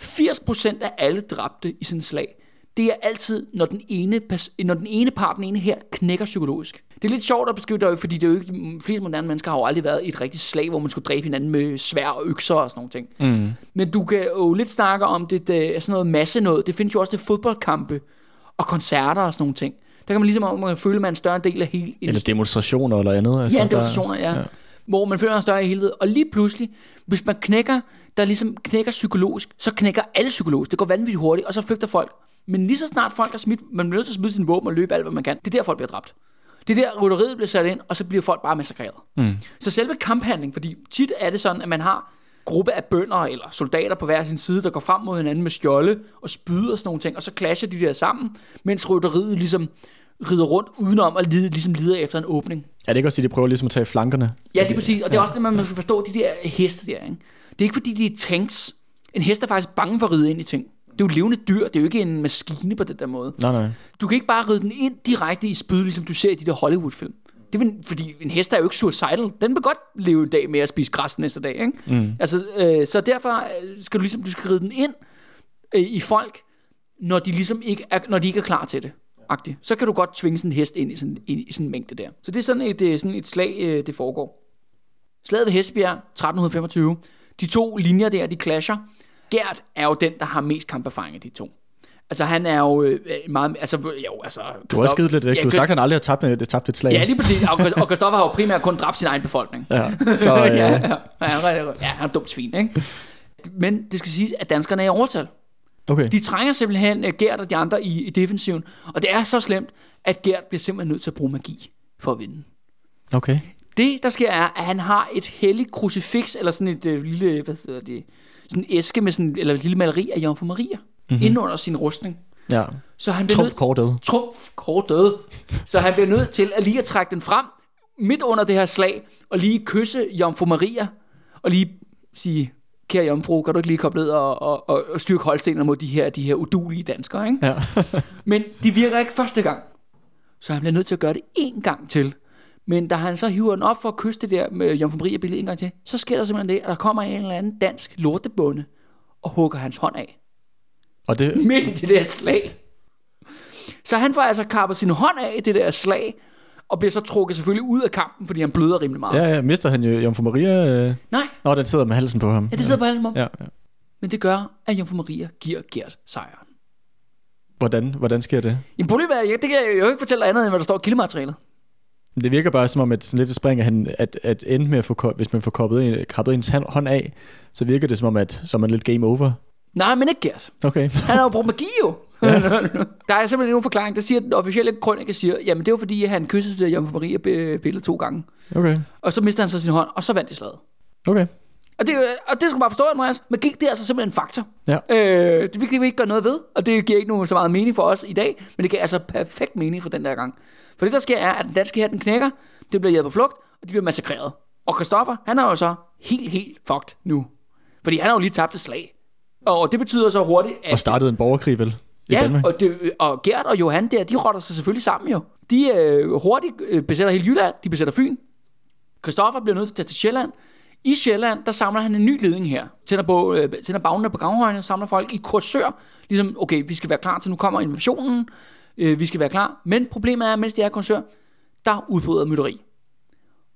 80% af alle dræbte i sådan et slag, det er altid, når den ene, når den ene part, den ene her, knækker psykologisk. Det er lidt sjovt at beskrive det, fordi det er jo ikke, de fleste moderne mennesker har jo aldrig været i et rigtigt slag, hvor man skulle dræbe hinanden med svær og økser og sådan nogle ting. Mm. Men du kan jo lidt snakke om det, det sådan noget masse noget. Det findes jo også til fodboldkampe og koncerter og sådan nogle ting. Der kan man ligesom man kan føle, at man er en større del af hele Eller demonstrationer eller andet. Altså, ja, demonstrationer, ja. ja. Hvor man føler en større helhed. Og lige pludselig, hvis man knækker, der ligesom knækker psykologisk, så knækker alle psykologisk. Det går vanvittigt hurtigt, og så flygter folk. Men lige så snart folk er smidt, man bliver nødt til at smide sin våben og løbe alt, hvad man kan. Det er der, folk bliver dræbt. Det er der, rytteriet bliver sat ind, og så bliver folk bare massakreret. Mm. Så selve kamphandling, fordi tit er det sådan, at man har gruppe af bønder eller soldater på hver sin side, der går frem mod hinanden med skjolde og spyder og sådan nogle ting, og så clasher de der sammen, mens rytteriet ligesom rider rundt udenom og lide, ligesom lider efter en åbning. Er det ikke også, at de prøver ligesom at tage flankerne? Ja, det er præcis, og det er også det, man skal forstå, de der heste der. Ikke? Det er ikke fordi, de er tanks. En hest er faktisk bange for at ride ind i ting. Det er jo et levende dyr, det er jo ikke en maskine på den der måde. Nej, nej. Du kan ikke bare ride den ind direkte i spyd, ligesom du ser i de der Hollywood-film. Det er, fordi en hest er jo ikke suicidal. Den vil godt leve en dag med at spise græs næste dag. Ikke? Mm. Altså, øh, så derfor øh, skal du ligesom du skal ride den ind øh, i folk, når de ligesom ikke er, når de ikke er klar til det. Agtigt. Så kan du godt tvinge sådan en hest ind i sådan, i, i sådan en mængde der. Så det er sådan et, øh, sådan et slag, øh, det foregår. Slaget ved Hestbjerg, 1325. De to linjer der, de clasher. Gert er jo den, der har mest kamperfaring af de to. Altså han er jo øh, meget, altså jo, altså... Du har skidt lidt væk. Ja, du har sagt, at han aldrig har tabt, det tabt et slag. Ja, lige præcis. Og, og Christoffer har jo primært kun dræbt sin egen befolkning. Ja, så... [laughs] Øh... ja, ja, ja, han er dumt svin, ikke? Men det skal siges, at danskerne er i overtal. Okay. De trænger simpelthen uh, Gert og de andre i, i defensiven. Og det er så slemt, at Gert bliver simpelthen nødt til at bruge magi for at vinde. Okay. Det, der sker, er, at han har et helligt krucifix, eller sådan et uh, lille, hvad hedder det, sådan en æske med sådan, eller et lille maleri af Jomfru Maria, mm-hmm. inden under sin rustning. Ja. Så han bliver Trumf kort død. Trumf kort død. Så han bliver nødt til at lige at trække den frem, midt under det her slag, og lige kysse Jomfru Maria, og lige sige, kære jomfru, kan du ikke lige komme ned og, og, og, og styrke holdstenene mod de her, de her udulige danskere, ikke? Ja. [laughs] Men de virker ikke første gang. Så han bliver nødt til at gøre det en gang til. Men da han så hiver den op for at kysse det der med Jomfru Maria billede en gang til, så sker der simpelthen det, at der kommer en eller anden dansk lortebunde og hugger hans hånd af. Og det... Midt i det der slag. Så han får altså kappet sin hånd af i det der slag, og bliver så trukket selvfølgelig ud af kampen, fordi han bløder rimelig meget. Ja, ja, mister han jo Jomfru Maria? Øh... Nej. Nå, den sidder med halsen på ham. Ja, det sidder på halsen på ham. Ja, ja. Men det gør, at Jomfru Maria giver Gert sejren. Hvordan, hvordan sker det? Jamen, problemet er, det kan jeg jo ikke fortælle andet, end hvad der står i kildematerialet. Det virker bare som om, at sådan lidt spring, at, han, at, at ende med at få, hvis man får koppet en, kappet ens hånd af, så virker det som om, at så er man lidt game over. Nej, men ikke Gert. Okay. Han har jo brugt magi jo. Ja. [laughs] der er simpelthen en forklaring. Der siger den officielle krønike, siger, jamen det var fordi, han kyssede Jomfru Maria billede to gange. Okay. Og så mister han så sin hånd, og så vandt de slaget. Okay. Og det, og det skal du bare forstå, Andreas. Magi, det er altså simpelthen en faktor. Ja. Øh, det vil vi ikke gøre noget ved, og det giver ikke nogen så meget mening for os i dag, men det giver altså perfekt mening for den der gang. For det, der sker, er, at den danske her, den knækker, det bliver hjælp på flugt, og de bliver massakreret. Og Christoffer, han er jo så helt, helt fucked nu. Fordi han har jo lige tabt et slag. Og det betyder så hurtigt, at... Og startede en borgerkrig, vel? Ja, Danmark. og, det, og Gert og Johan der, de rotter sig selvfølgelig sammen jo. De øh, hurtigt øh, besætter hele Jylland, de besætter Fyn. Christoffer bliver nødt til at tage til Sjælland. I Sjælland, der samler han en ny ledning her. Tænder, på, øh, tænder bagnene på gravhøjene, samler folk i kursør. Ligesom, okay, vi skal være klar til, nu kommer invasionen. Øh, vi skal være klar. Men problemet er, mens de er i kursør, der udbryder mytteri.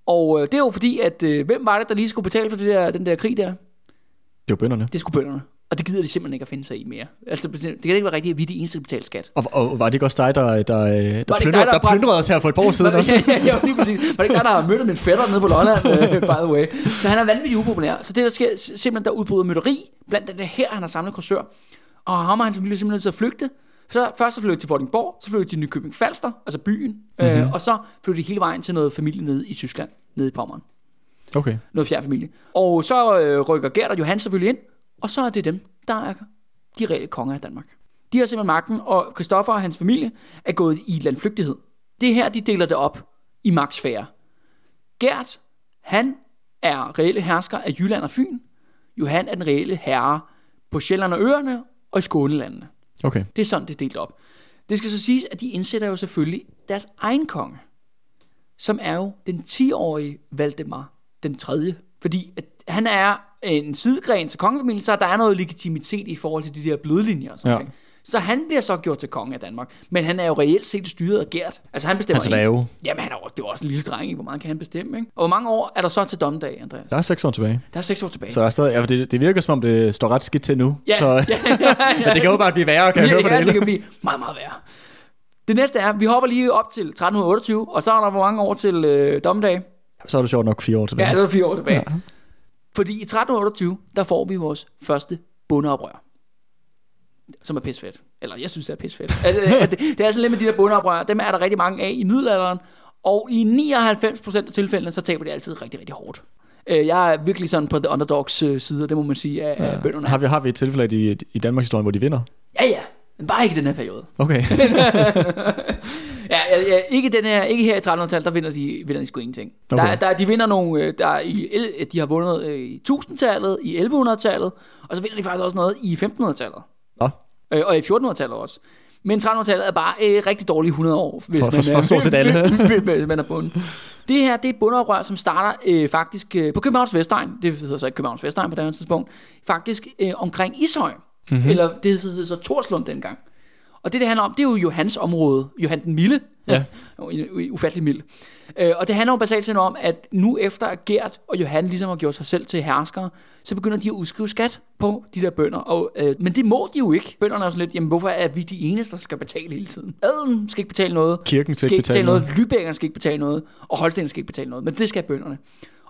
Og øh, det er jo fordi, at øh, hvem var det, der lige skulle betale for det der, den der krig der? Det var bønderne. Det skulle bønderne. Og det gider de simpelthen ikke at finde sig i mere. Altså, det kan ikke være rigtigt, at vi er de eneste, der betaler skat. Og, og, var det ikke også dig, der, der, der, der, plyndrede, dig, der, der plyndrede os her for et par år siden? Også? [laughs] ja, ja, lige præcis. Var det ikke dig, der har mødt min fætter nede på Lolland, uh, by the way? Så han er vanvittigt upopulær. Så det, der sker, simpelthen, der udbryder mytteri, blandt det her, han har samlet kursør. Og ham og hans familie simpelthen nødt til at flygte. Så først så flyttede de til Vordingborg, så flyttede de til Nykøbing Falster, altså byen, mm-hmm. øh, og så flyttede de hele vejen til noget familie nede i Tyskland, nede i Pommern. Okay. Noget fjerde familie. Og så øh, rykker Gert og Johan selvfølgelig ind, og så er det dem, der er de reelle konger af Danmark. De har simpelthen magten, og Christoffer og hans familie er gået i landflygtighed. Det er her, de deler det op i magtsfære. Gert, han er reelle hersker af Jylland og Fyn. Johan er den reelle herre på Sjælland og Øerne og i Skånelandene. Okay. Det er sådan, det er delt op. Det skal så siges, at de indsætter jo selvfølgelig deres egen konge, som er jo den 10-årige Valdemar den 3. Fordi at han er en sidegren til kongefamilien, så der er noget legitimitet i forhold til de der blodlinjer og sådan ja. Så han bliver så gjort til konge af Danmark. Men han er jo reelt set styret af Gert. Altså han bestemmer Han er jo. Jamen han er jo, det er også en lille dreng, ikke? hvor meget kan han bestemme, ikke? Og hvor mange år er der så til dommedag, Andreas? Der er seks år tilbage. Der er seks år tilbage. Så der er stadig, ja, det, det virker som om, det står ret skidt til nu. Ja, så, [laughs] ja, ja, ja. [laughs] men det kan jo bare blive værre, kan jeg ja, høre på ja, det det kan blive meget, meget værre. Det næste er, vi hopper lige op til 1328, og så er der hvor mange år til øh, dommedag? Så er det sjovt nok fire år tilbage. Ja, så er der fire år tilbage. Ja. Fordi i 1328, der får vi vores første bundeoprør. Som er pisfedt. Eller jeg synes, det er pisfedt. at, [laughs] at det, det er altså lidt med de der bundeoprør. Dem er der rigtig mange af i middelalderen. Og i 99% af tilfældene, så taber de altid rigtig, rigtig hårdt. Øh, Jeg er virkelig sådan på the underdogs øh, side, det må man sige, af, ja. bønderne. Har vi, har vi et tilfælde i, i Danmarks historie, hvor de vinder? Ja, ja. Men bare ikke den her periode. Okay. [laughs] Ja, ja, ja ikke, den her, ikke her i 1300-tallet, der vinder de, vinder de sgu ingenting. Okay. Der, der, de vinder nogle, øh, der er i, de har vundet øh, i 1000-tallet, i 1100-tallet, og så vinder de faktisk også noget i 1500-tallet. Nå, Øh, og i 1400-tallet også. Men 1300-tallet er bare øh, rigtig dårlige 100 år, hvis For- for- man, for stort set alle. [laughs] hvis- man er bunden. Det her, det er et bundeoprør, som starter øh, faktisk øh, på Københavns Vestegn. Det hedder så ikke Københavns Vestegn på det her tidspunkt. Faktisk øh, omkring Ishøj. Mhm. Mm-hmm. Eller det hed så Torslund dengang. Og det, det handler om, det er jo Johans område. Johan den Milde. Ja. [laughs] Ufattelig mild. Øh, og det handler jo basalt set om, at nu efter at Gert og Johan ligesom har gjort sig selv til herskere, så begynder de at udskrive skat på de der bønder. Og, øh, men det må de jo ikke. Bønderne er sådan lidt, jamen hvorfor er vi de eneste, der skal betale hele tiden? Adelen skal ikke betale noget. Kirken skal skal ikke betale noget. Lybækkerne skal ikke betale noget. Og Holsten skal ikke betale noget. Men det skal bønderne.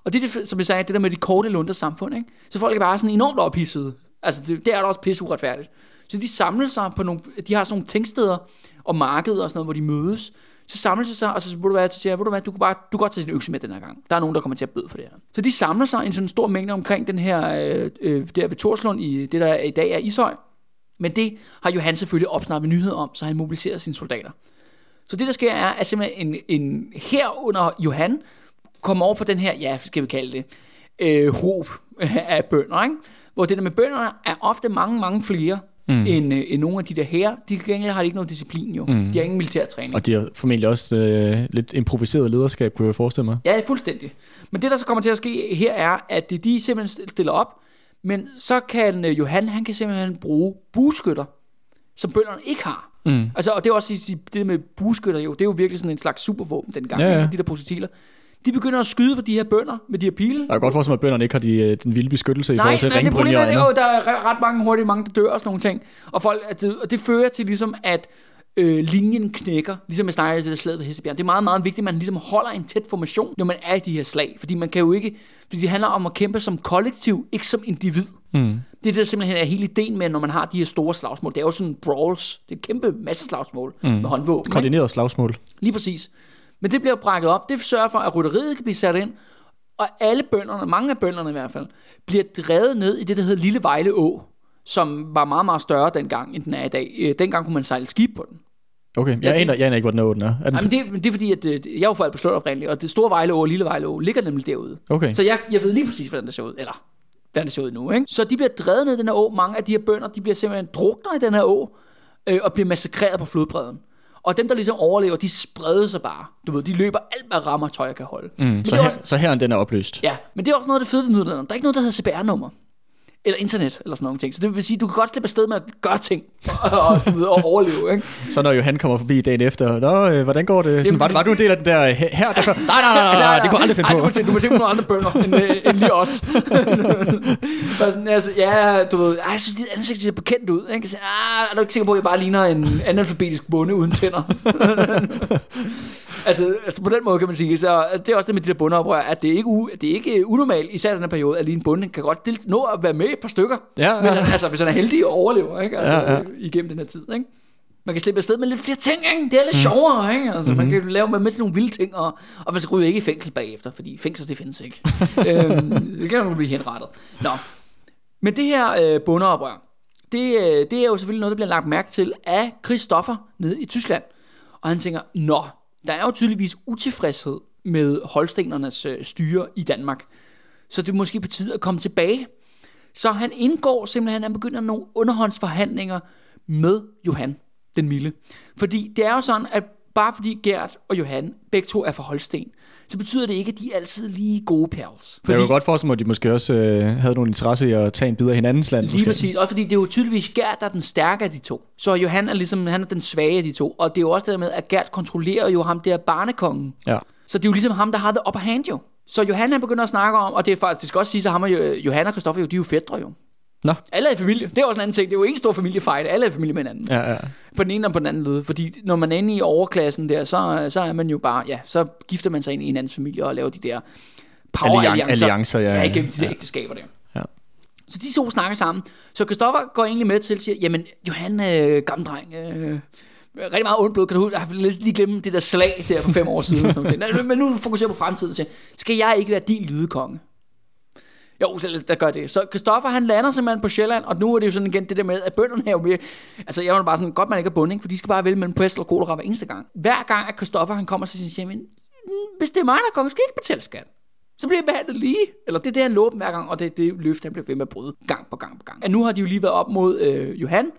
Og det er det, som jeg sagde, det der med de korte lunder samfund. Ikke? Så folk er bare sådan enormt ophidsede. Altså det, det er da også pisse uretfærdigt. Så de samler sig på nogle, de har sådan nogle tænksteder og markeder og sådan noget, hvor de mødes. Så samler de sig, og så vil du være til at du hvad, du kan, bare, du kan godt tage din økse med den her gang. Der er nogen, der kommer til at bøde for det her. Så de samler sig i en sådan stor mængde omkring den her, øh, øh, der ved Torslund, i det der i dag er Ishøj. Men det har Johan selvfølgelig opsnappet nyheder om, så han mobiliserer sine soldater. Så det, der sker, er, at simpelthen en, en her under Johan kommer over på den her, ja, skal vi kalde det, øh, håb af bønder, ikke? Hvor det der med bønderne er ofte mange, mange flere mm. end, øh, end nogle af de der her. De gengæld har de ikke noget disciplin jo. Mm. De har ingen militær træning. Og de har formentlig også øh, lidt improviseret lederskab, kunne jeg forestille mig. Ja, fuldstændig. Men det, der så kommer til at ske her, er, at de, de simpelthen stiller op, men så kan øh, Johan, han kan simpelthen bruge bueskytter, som bønderne ikke har. Mm. Altså, og det er også det med bueskytter jo, det er jo virkelig sådan en slags supervåben dengang, Ja, ja, de der projektiler. De begynder at skyde på de her bønder med de her pile. Jeg kan godt mig, at bønderne ikke har de, øh, den vilde beskyttelse i Nej, forhold til nej, det og er, er jo, der er re- ret mange hurtigt, mange der dør og sådan nogle ting. Og, folk, at det, og det fører til ligesom, at øh, linjen knækker, ligesom jeg snakker til det slaget ved Hestebjerg. Det er meget, meget vigtigt, at man ligesom holder en tæt formation, når man er i de her slag. Fordi man kan jo ikke, fordi det handler om at kæmpe som kollektiv, ikke som individ. Mm. Det er det, der simpelthen er hele ideen med, når man har de her store slagsmål. Det er jo sådan brawls. Det er et kæmpe masse slagsmål mm. med håndvåben. Koordineret slagsmål. Lige præcis. Men det bliver brækket op. Det sørger for, at rytteriet kan blive sat ind. Og alle bønderne, mange af bønderne i hvert fald, bliver drevet ned i det, der hedder Lille Vejle Å, som var meget, meget større dengang, end den er i dag. Øh, Dengang kunne man sejle skib på den. Okay, jeg, aner, jeg aner ikke, hvor den. Den er. er den, Jamen det, det er fordi, at øh, jeg er jo fra Albertslund oprindeligt, og det store Vejle Å og Lille Vejle Å ligger nemlig derude. Okay. Så jeg, jeg ved lige præcis, hvordan det ser ud. Eller, hvordan det ser ud nu. Ikke? Så de bliver drevet ned i den her å. Mange af de her bønder, de bliver simpelthen drukner i den her å, øh, og bliver massakreret på flodbredden. Og dem, der ligesom overlever, de spreder sig bare. Du ved, de løber alt, hvad rammer tøj kan holde. mm, Men så, er her, også, så herren den er opløst. ja, men det er også noget af det fede ved middelalderen. Der er ikke noget, der hedder CPR-nummer. Eller internet, eller sådan nogle ting. Så det vil sige, du kan godt slippe afsted med at gøre ting, og, og, og overleve, ikke? Så når Johan kommer forbi dagen efter, Nå, øh, hvordan går det? Sådan, Jamen, var, var du en del af den der øh, her? Der, nej, nej, nej, nej, det kunne aldrig finde Ej, på. Du må, tænke, du må tænke på nogle andre bønder, end, øh, end lige os. [laughs] Sådan, altså, ja, du ved, ej, jeg synes, dit ansigt ser bekendt ud. Ikke? Så, ah, er du ikke sikker på, at jeg bare ligner en analfabetisk bonde uden tænder? [laughs] altså, altså, på den måde kan man sige, så det er også det med de der bundeoprør, at det er ikke, u, det er ikke unormalt, især i den her periode, at lige en bonde kan godt del- nå at være med et par stykker, Ja, hvis, ja. han, altså, hvis han er heldig og overlever, ikke? Altså, Ja, ja. igennem den her tid, ikke? Man kan slippe afsted med lidt flere ting, ikke? Det er lidt sjovere, ikke? Altså, mm-hmm. Man kan lave med til nogle vilde ting, og, og man skal ryge ikke i fængsel bagefter, fordi fængsel, det findes ikke. [laughs] øhm, det kan jo blive henrettet. Nå. Men det her øh, bundeoprør, det, øh, det er jo selvfølgelig noget, der bliver lagt mærke til af Christoffer nede i Tyskland. Og han tænker, nå, der er jo tydeligvis utilfredshed med holstenernes øh, styre i Danmark. Så det er måske på tide at komme tilbage. Så han indgår simpelthen, han begynder nogle underhåndsforhandlinger med Johan den Milde. Fordi det er jo sådan, at bare fordi Gert og Johan begge to er fra Holsten, så betyder det ikke, at de er altid lige gode pals. Jeg kan godt forestille mig, at de måske også øh, havde nogle interesse i at tage en bid af hinandens land. Lige måske. præcis. Også fordi det er jo tydeligvis Gert, der er den stærke af de to. Så Johan er ligesom han er den svage af de to. Og det er jo også det der med, at Gert kontrollerer jo ham der barnekongen. Ja. Så det er jo ligesom ham, der har the upper hand jo. Så Johan han begynder at snakke om, og det er faktisk, det skal også sige, at ham og Jo- Johan og Christoffer jo, de er jo fædre jo. Nå. Alle er i familie. Det er også en anden ting. Det er jo ikke en stor familiefight. Alle er i familie med hinanden. Ja, ja. På den ene og på den anden led. Fordi når man er inde i overklassen der, så, så er man jo bare, ja, så gifter man sig ind i en andens familie og laver de der power Allian- alliancer. alliancer, ja, ja. ja. igennem de der Ja. ægteskaber der. Ja. Så de to snakker sammen. Så Christoffer går egentlig med til at sige, jamen Johan, øh, gammel dreng, øh, rigtig meget ondt blod, kan du huske, jeg har lige glemt det der slag der for fem år siden. og Sådan noget. Men nu fokuserer jeg på fremtiden. Så skal jeg ikke være din lydekonge? Jo, så der gør det. Så Kristoffer han lander simpelthen på Sjælland, og nu er det jo sådan igen det der med, at bønderne er jo mere... Altså jeg var bare sådan, godt man ikke er bunding, for de skal bare vælge mellem pest og kolera hver eneste gang. Hver gang, at Kristoffer han kommer til sin siger, men mm, hvis det er mig, der kommer, skal jeg ikke betale skat. Så bliver jeg behandlet lige. Eller det er det, han lover dem hver gang, og det er det løft, han bliver ved med at bryde gang på gang på gang. Og nu har de jo lige været op mod øh, Johan,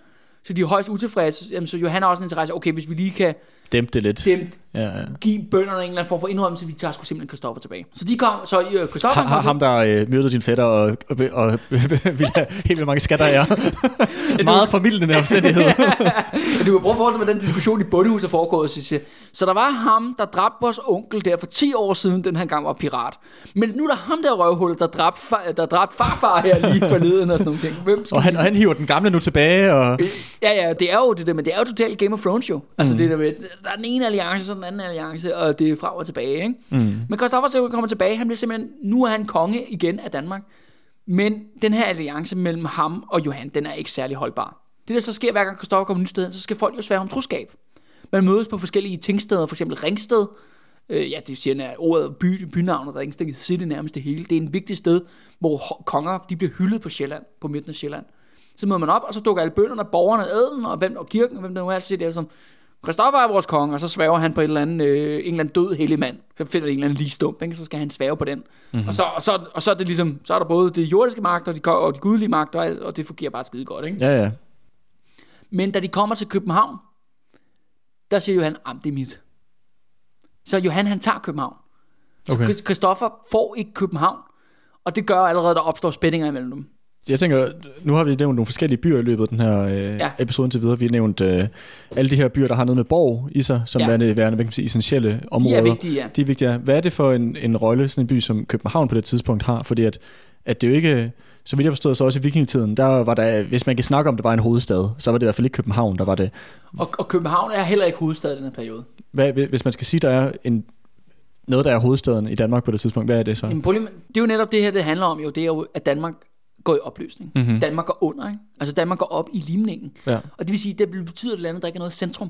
så de er højst utilfredse. Jamen, så Johan har også en interesse, okay, hvis vi lige kan Dæmp det lidt. dem, Ja, ja. give bønderne en eller anden form for indrømmelse, vi tager sgu simpelthen Christoffer tilbage. Så de kom, så øh, Christoffer Ha, ha, ham, der øh, myrdede din fætter og, og, og, [laughs] ville have helt vildt mange skatter af jer. [laughs] Meget formidlende omstændighed. [laughs] du kan prøve at forestille dig, hvordan diskussion i bundehuset er foregået. Så, siger, så der var ham, der dræbte vores onkel der for 10 år siden, den her gang var pirat. Men nu er der ham der røvhul, der dræbte, der dræbte farfar her lige forleden og sådan nogle ting. Hvem skal og, han, og han hiver den gamle nu tilbage. Og, Ja, ja, det er jo det der, men det er jo totalt Game of Thrones jo. Altså mm. det der med, der er den ene alliance, så den anden alliance, og det er fra og tilbage, ikke? Mm. Men Christoffer Sevel kommer tilbage, han bliver simpelthen, nu er han konge igen af Danmark. Men den her alliance mellem ham og Johan, den er ikke særlig holdbar. Det der så sker, hver gang Christoffer kommer nyt sted så skal folk jo svære om troskab. Man mødes på forskellige tingsteder, for eksempel Ringsted. Øh, ja, det siger, at ordet by, bynavnet Ringsted det nærmest det hele. Det er en vigtig sted, hvor konger de bliver hyldet på Sjælland, på midten af Sjælland. Så møder man op, og så dukker alle bønderne, borgerne, adelen og, hvem, og kirken, og hvem der nu er, så siger det som, Christoffer er vores konge, og så svæver han på et eller andet, øh, en eller anden død hellig mand. Så finder en eller anden lige stump, ikke? så skal han svæve på den. Mm-hmm. Og, så, og, så, og så er det ligesom, så er der både det jordiske magt, og de, og de gudelige magter, og, alt, og det fungerer bare skide godt. Ikke? ja, ja. Men da de kommer til København, der siger Johan, at det er mit. Så Johan han tager København. Så Okay. okay. Christoffer får ikke København, og det gør allerede, at der opstår spændinger imellem dem. Jeg tænker, nu har vi nævnt nogle forskellige byer i løbet af den her øh, Ja. ja. episode til videre. Vi har nævnt øh, alle de her byer, der har noget med borg i sig, som Ja. ja. værende, værende hvad kan man sige, essentielle De områder. er vigtige, ja. De er vigtige. Hvad er det for en, en rolle, sådan en by som København på det tidspunkt har? Fordi at, at det jo ikke, så vidt jeg forstod, så også i vikingetiden, der var der, hvis man kan snakke om, det var en hovedstad, så var det i hvert fald ikke København, der var det. Og, og København er heller ikke hovedstad i den her periode. Hvad, hvis man skal sige, der er en, noget, der er hovedstaden i Danmark på det tidspunkt, hvad er det så? Jamen, det er jo netop det her, det handler om jo. Det er jo, at Danmark går i opløsning. Mm-hmm. Danmark går under, ikke? Altså Danmark går op i limningen. Ja. Og det vil sige, det betyder et eller andet, der ikke er noget centrum.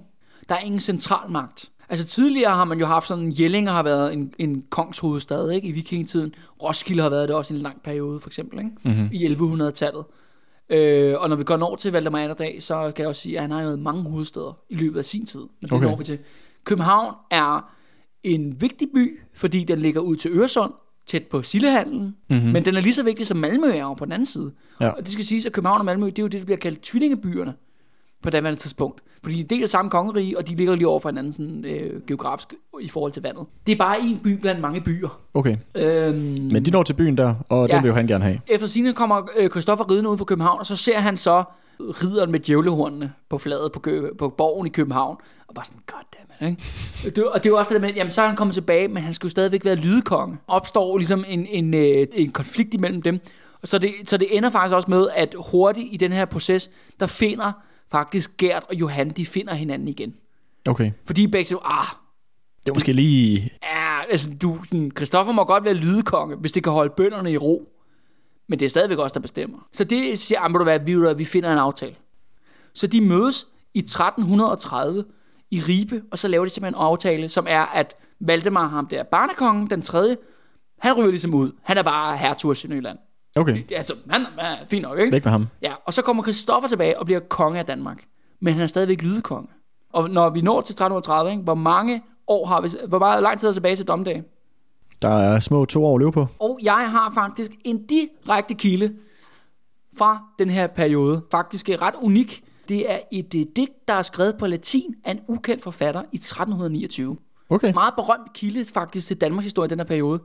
Der er ingen central magt. Altså tidligere har man jo haft sådan, Jellinger har været en, en kongshovedstad, ikke? I vikingetiden. Roskilde har været det også i en lang periode, for eksempel, ikke? Mm-hmm. I 1100-tallet. Øh, og når vi går over til Valdemar Atterdag, så kan jeg også sige, at han har jo mange hovedsteder i løbet af sin tid. Men det Okay. når vi til. København er en vigtig by, fordi den ligger ud til Øresund, tæt på Sillehandlen, mm-hmm. men den er lige så vigtig som Malmø er jo på den anden side. Ja. Og det skal siges, at København og Malmø, det er jo det, der bliver kaldt tvillingebyerne på daværende tidspunkt. Fordi de er del af samme kongerige, og de ligger lige over for hinanden sådan, øh, geografisk i forhold til vandet. Det er bare en by blandt mange byer. Okay, Øhm, men de når til byen der, og ja. Den vil jo han gerne have. efter sine kommer øh, Christoffer ridende ud fra København, og så ser han så ridderen med djævlehornene på fladet på, Kø- på borgen i København. Og bare sådan, goddammit, ikke? Det, og det er jo også det med, jamen så er han kommet tilbage, men han skal jo stadigvæk være lydkonge. Opstår ligesom en, en, øh, en konflikt imellem dem. Og så det, så det ender faktisk også med, at hurtigt i den her proces, der finder faktisk Gert og Johan, de finder hinanden igen. Okay, Fordi begge siger, ah, det er måske lige... Ja, altså du, sådan, Christoffer må godt være lydekonge, hvis det kan holde bønderne i ro. Men det er stadigvæk os, der bestemmer. Så det siger, ah, må du være, vi, vi finder en aftale. Så de mødes i 1330 i Ribe, og så laver de simpelthen en aftale, som er, at Valdemar, ham der barnekongen, den tredje, han ryger ligesom ud. Han er bare hertug af Sønderjylland. Okay, Altså, han er fint nok, ikke? væk med ham. Ja, og så kommer Christoffer tilbage og bliver konge af Danmark. Men han er stadigvæk lydekonge. Og når vi når til 1330, ikke, hvor mange år har vi, hvor meget lang tid er tilbage til domdag? Der er små to år at leve på. Og jeg har faktisk en direkte kilde fra den her periode. Faktisk er ret unik. Det er et øh, digt, der er skrevet på latin af en ukendt forfatter i 1329. Okay, Meget berømt kilde faktisk til Danmarks historie i den her periode.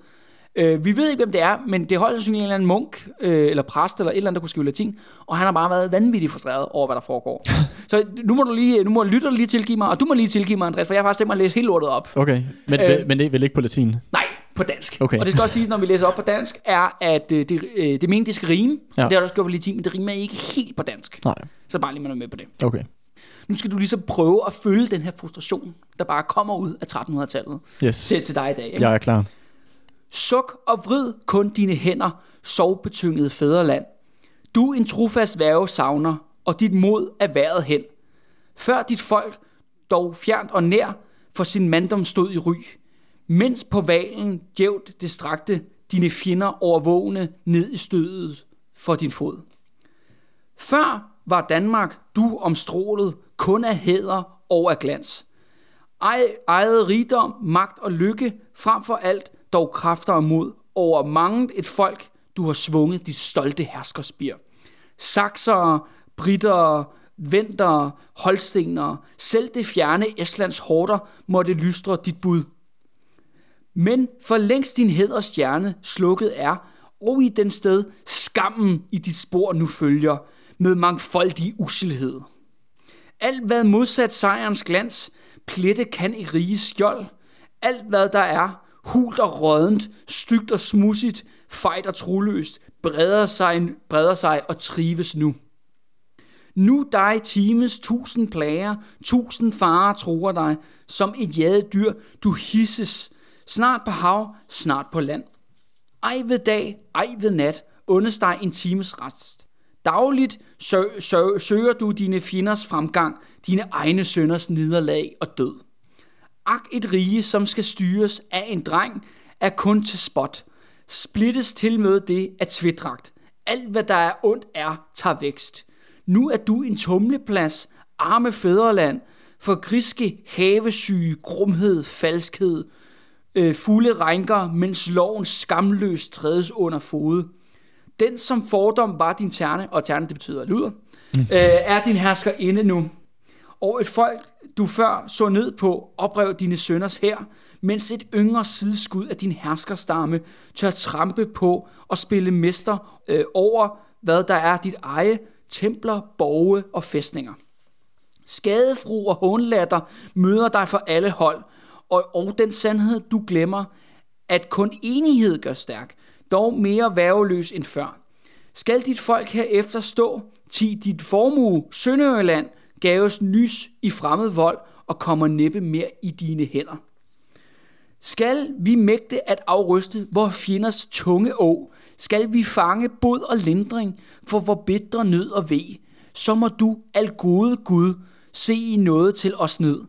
Øh, vi ved ikke, hvem det er, men det er højst sandsynligt en eller anden munk, øh, eller præst, eller et eller andet, der kunne skrive latin, og han har bare været vanvittigt frustreret over, hvad der foregår. [laughs] Så nu må du lige, nu må lytterne lige tilgive mig, og du må lige tilgive mig, Andreas, for jeg har faktisk tænkt mig at læse hele lortet op. okay. Men, Øh. øh, men det er vel ikke på latin? Nej, på dansk. Okay. Og det skal også siges, når vi læser op på dansk, er, at øh, det, øh, det mener, det skal rime. Ja. Det har du også gjort lidt tid, men det rimer ikke helt på dansk. Nej, Så bare lige man er med på det. okay. Nu skal du ligesom prøve at følge den her frustration, der bare kommer ud af 1300-tallet Yes, til, til dig i dag. Ikke? jeg er klar. Suk og vrid kun dine hænder, sovbetyngede fædreland. Du en trofast værve savner, og dit mod er været hen. Før dit folk, dog fjernt og nær, for sin mandom stod i ry. Mens på valen djævt det strakte dine fjender overvågne ned i stødet for din fod. Før var Danmark du omstrålet kun af hæder og af glans. Ej, ejede rigdom, magt og lykke, frem for alt dog kræfter og mod, over manget et folk, du har svunget de stolte herskerspir. Saksere, britter, venter, holstinger, selv det fjerne Estlands hårder måtte lystre dit bud. Men for længst din heders stjerne slukket er, og i den sted skammen i dit spor nu følger, med mangfoldig usilhed. Alt hvad modsat sejrens glans, plette kan i rige skjold. Alt hvad der er, hult og rådent, stygt og smudsigt, fejt og troløst, breder sig, breder sig og trives nu. Nu dig times tusind plager, tusind farer tror dig, som et jadedyr du hisses, snart på hav, snart på land. Ej ved dag, ej ved nat, undes dig en times rest. Dagligt sø- sø- søger du dine fjenders fremgang, dine egne sønders nederlag og død. Ak et rige, som skal styres af en dreng, er kun til spot. Splittes til med det af tvidragt. Alt hvad der er ondt er, tager vækst. Nu er du en tumleplads, arme fædreland, for griske, havesyge, grumhed, falskhed, øh, fulde rænker, mens loven skamløst trædes under fod. Den, som fordom var din terne, og terne det betyder luder, mm. øh, er din hersker inde nu. Og et folk, du før så ned på, oprev dine sønders her, mens et yngre sideskud af din herskerstamme tør trampe på og spille mester øh, over, hvad der er dit eje, templer, borge og fæstninger. Skadefru og hånlatter møder dig for alle hold, og, og den sandhed, du glemmer, at kun enighed gør stærk, dog mere værveløs end før. Skal dit folk herefter stå, ti dit formue, Sønderjylland, gaves nys i fremmed vold og kommer næppe mere i dine hænder. Skal vi mægte at afryste vor fjenders tunge å, skal vi fange bod og lindring for vor bitre nød og ve, så må du, al gode Gud, se i noget til os ned.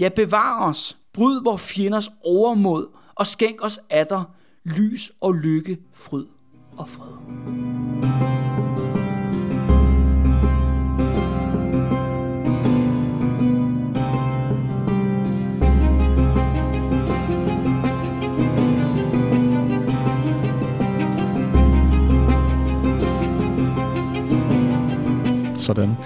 Ja, bevar os, bryd vor fjenders overmod, og skænk os atter lys og lykke, fryd og fred. Sådan.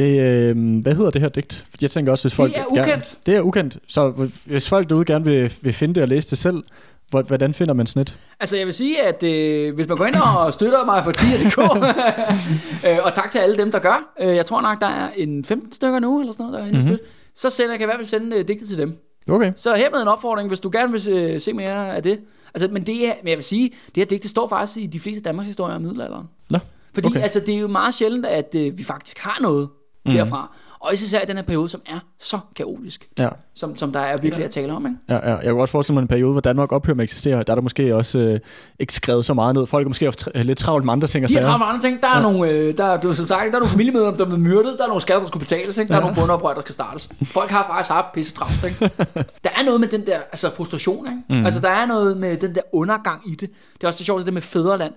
Det, øh, hvad hedder det her digt? Jeg tænker også, hvis folk... er ukendt. Ja, det er ukendt. Så hvis folk derude gerne vil, vil finde det og læse det selv, hvor- hvordan finder man et? Altså jeg vil sige, at øh, hvis man går ind og støtter mig på tier.dk, [laughs] øh, og tak til alle dem, der gør, øh, jeg tror nok, der er en 15 stykker nu, eller sådan noget, der er inde Mhm. mm-hmm. så sender, kan jeg i hvert fald sende øh, digtet til dem. Okay. Så hermed en opfordring, hvis du gerne vil se, se mere af det. Altså, men, det er, men jeg vil sige, det her digt, det står faktisk i de fleste Danmarks historier om middelalderen. Nå, Fordi Okay. altså, det er jo meget sjældent, at øh, vi faktisk har noget. Mm. derfra. Og især i den her periode, som er så kaotisk, ja. som, som der er virkelig at tale om. Ikke? Ja, ja. Jeg kan godt forestille mig en periode, hvor Danmark ophører med at eksistere. Der er der måske også øh, ikke skrevet så meget ned. Folk er måske lidt travlt med andre ting og De sager. travlt med andre ting. Der er Ja. nogle, øh, der, er- du, som sagt, der er nogle familiemedlemmer, der er blevet myrdet. Der er nogle skatter, der skulle betales. Ikke? Der er Ja. nogle bundeoprør, der skal startes. Folk har faktisk haft pisse travlt. Ikke? [laughs] der er noget med den der altså frustration. Ikke? Mm. Altså, der er noget med den der undergang i det. Det er også det sjovt, det der med fædreland.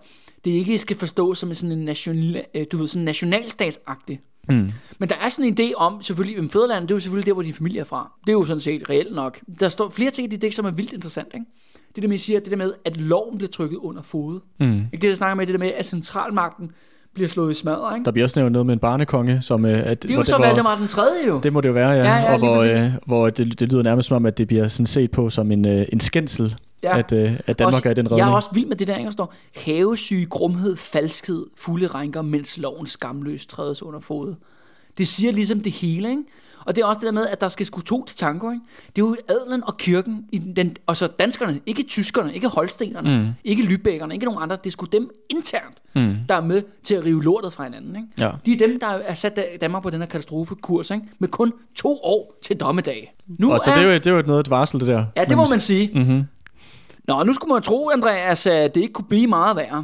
Det ikke skal forstås som sådan en national, øh, du ved, sådan nationalstatsagtig. Mm. Men der er sådan en idé om, selvfølgelig, at fædrelandet, det er jo selvfølgelig der, hvor din familie er fra. Det er jo sådan set reelt nok. Der står flere ting i det digt, som er vildt interessant. Ikke? Det der med, at siger, det der med, at loven bliver trykket under fod. Mm. Ikke det, der snakker med, det der med, at centralmagten bliver slået i smadret, ikke? Der bliver også nævnt noget med en barnekonge, som... Øh, at, Det er jo så Valdemar den tredje jo. Det må det jo være, ja. Ja, ja, og hvor, øh, hvor det, det lyder nærmest som om, at det bliver sådan set på som en, øh, en skændsel, ja. at, øh, at Danmark også, er i den redning. Jeg er også vild med det der, ikke? der står, havesyge, grumhed, falskhed, fulde rænker, mens loven skamløst trædes under fod. Det siger ligesom det hele, ikke? Og det er også det der med, at der skal sgu to til tango. Ikke? Det er jo adelen og kirken, i den, og så danskerne, ikke tyskerne, ikke holstenerne, mm. ikke lybækkerne, ikke nogen andre. Det er sgu dem internt, mm. der er med til at rive lortet fra hinanden. Ikke? Ja. De er dem, der er sat Danmark på den her katastrofekurs, ikke? med kun to år til dommedag. Nu Og så det er jo, det er jo noget et varsel, det der. Ja, det må man sige. Mm-hmm. Nå, nu skulle man tro, Andreas, at det ikke kunne blive meget værre.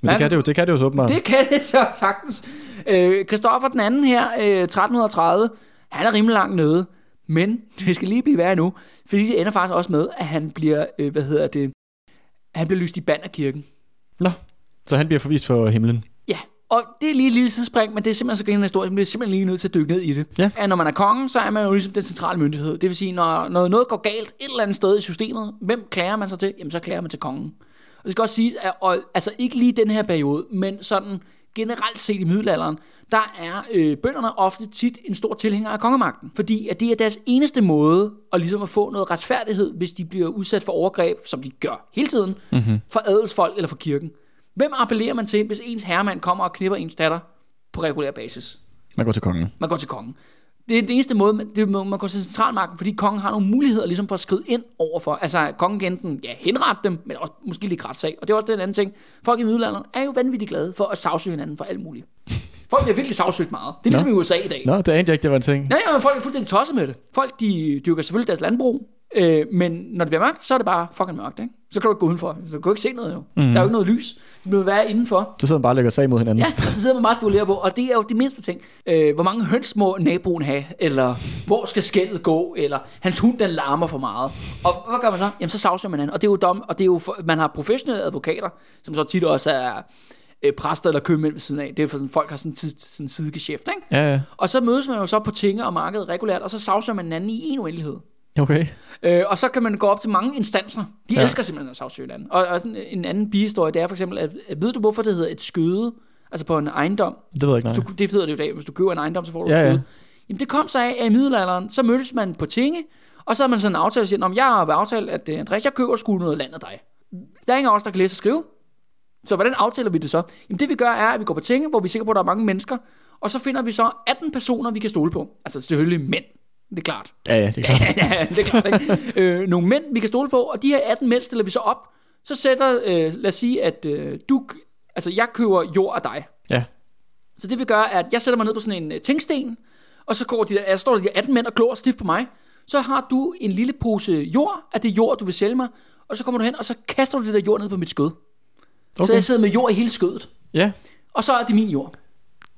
Men det kan det jo, det kan det jo så åbenbart. Det kan det så sagtens. Øh, Christoffer den anden her, øh, 1330, han er rimelig langt nede. Men [laughs] det skal lige blive værre nu, fordi det ender faktisk også med, at han bliver, øh, hvad hedder det, han bliver lyst i band af kirken. Nå, så han bliver forvist for himlen. Ja, og det er lige et lille sidespring, men det er simpelthen så grinende historie, man bliver simpelthen lige nødt til at dykke ned i det. Ja. At når man er kongen, så er man jo ligesom den centrale myndighed. Det vil sige, når, når noget går galt et eller andet sted i systemet, hvem klager man sig til? Jamen, så klager man til kongen. Og det skal også siges, at og, altså ikke lige den her periode, men sådan generelt set i middelalderen, der er øh, bønderne ofte tit en stor tilhænger af kongemagten. Fordi at det er deres eneste måde at, ligesom at få noget retfærdighed, hvis de bliver udsat for overgreb, som de gør hele tiden, mm-hmm. for adelsfolk eller for kirken. Hvem appellerer man til, hvis ens herremand kommer og knipper ens datter på regulær basis? Man går til kongen. Man går til kongen. Det er den eneste måde, man, det er, man går til centralmagten, fordi kongen har nogle muligheder ligesom for at skride ind overfor. Altså, kongen kan enten ja, henrette dem, men også måske lige retssag. Og det er også den anden ting. Folk i middelalderen er jo vanvittigt glade for at sagsøge hinanden for alt muligt. Folk bliver virkelig sagsøgt meget. Det er ligesom Nå. i USA i dag. Nå, det anede jeg ikke, det var en ting. Nej, ja, folk er fuldstændig tosset med det. Folk, de dyrker selvfølgelig deres landbrug, øh, men når det bliver mørkt, så er det bare fucking mørkt, ikke? Så kan du ikke gå udenfor. Så du kan ikke se noget, jo. Mm. Der er jo ikke noget lys. Du vil være indenfor. Så sidder man bare og lægger sag mod hinanden. Ja, og så sidder man bare og spekulerer på, og det er jo det mindste ting. Øh, hvor mange høns må naboen have, eller hvor skal skældet gå, eller hans hund den larmer for meget. Og hvad gør man så? Jamen så sagsøger man hinanden. Og det er jo dom, og det er jo for, man har professionelle advokater, som så tit også er øh, præster eller købmænd ved siden af. Det er for sådan, folk har sådan en sidegeschæft, ikke? Ja, ja. Og så mødes man jo så på tinge og markedet regulært, og så sagsøger man hinanden i en uendelighed. Okay. Øh, og så kan man gå op til mange instanser. De Ja. ja. elsker simpelthen at sagsøge hinanden. Og, og sådan en anden bihistorie, det er for eksempel, at, at ved du hvorfor det hedder et skøde? Altså på en ejendom. Det ved jeg ikke, nej. Du, det hedder det jo i dag, hvis du køber en ejendom, så får du Ja, et ja. skøde. Jamen det kom så af, at i middelalderen, så mødtes man på tinge, og så havde man sådan en aftale, der siger, om jeg har aftalt, at uh, Andreas, jeg køber sgu noget land af dig. Der er ingen af os, der kan læse og skrive. Så hvordan aftaler vi det så? Jamen det vi gør er, at vi går på tinge, hvor vi er sikre på, at der er mange mennesker, og så finder vi så 18 personer, vi kan stole på. Altså selvfølgelig mænd. Det er klart. Ja, ja, det er [laughs] klart. ja, det er klart, ikke? øh, nogle mænd, vi kan stole på, og de her 18 mænd stiller vi så op. Så sætter, øh, lad os sige, at øh, du, altså jeg køber jord af dig. Ja. Så det vi gør, er, at jeg sætter mig ned på sådan en øh, tingsten, og så går de der, jeg står der de 18 mænd og klår stift på mig. Så har du en lille pose jord af det jord, du vil sælge mig, og så kommer du hen, og så kaster du det der jord ned på mit skød. Okay. Så jeg sidder med jord i hele skødet. Ja. Og så er det min jord.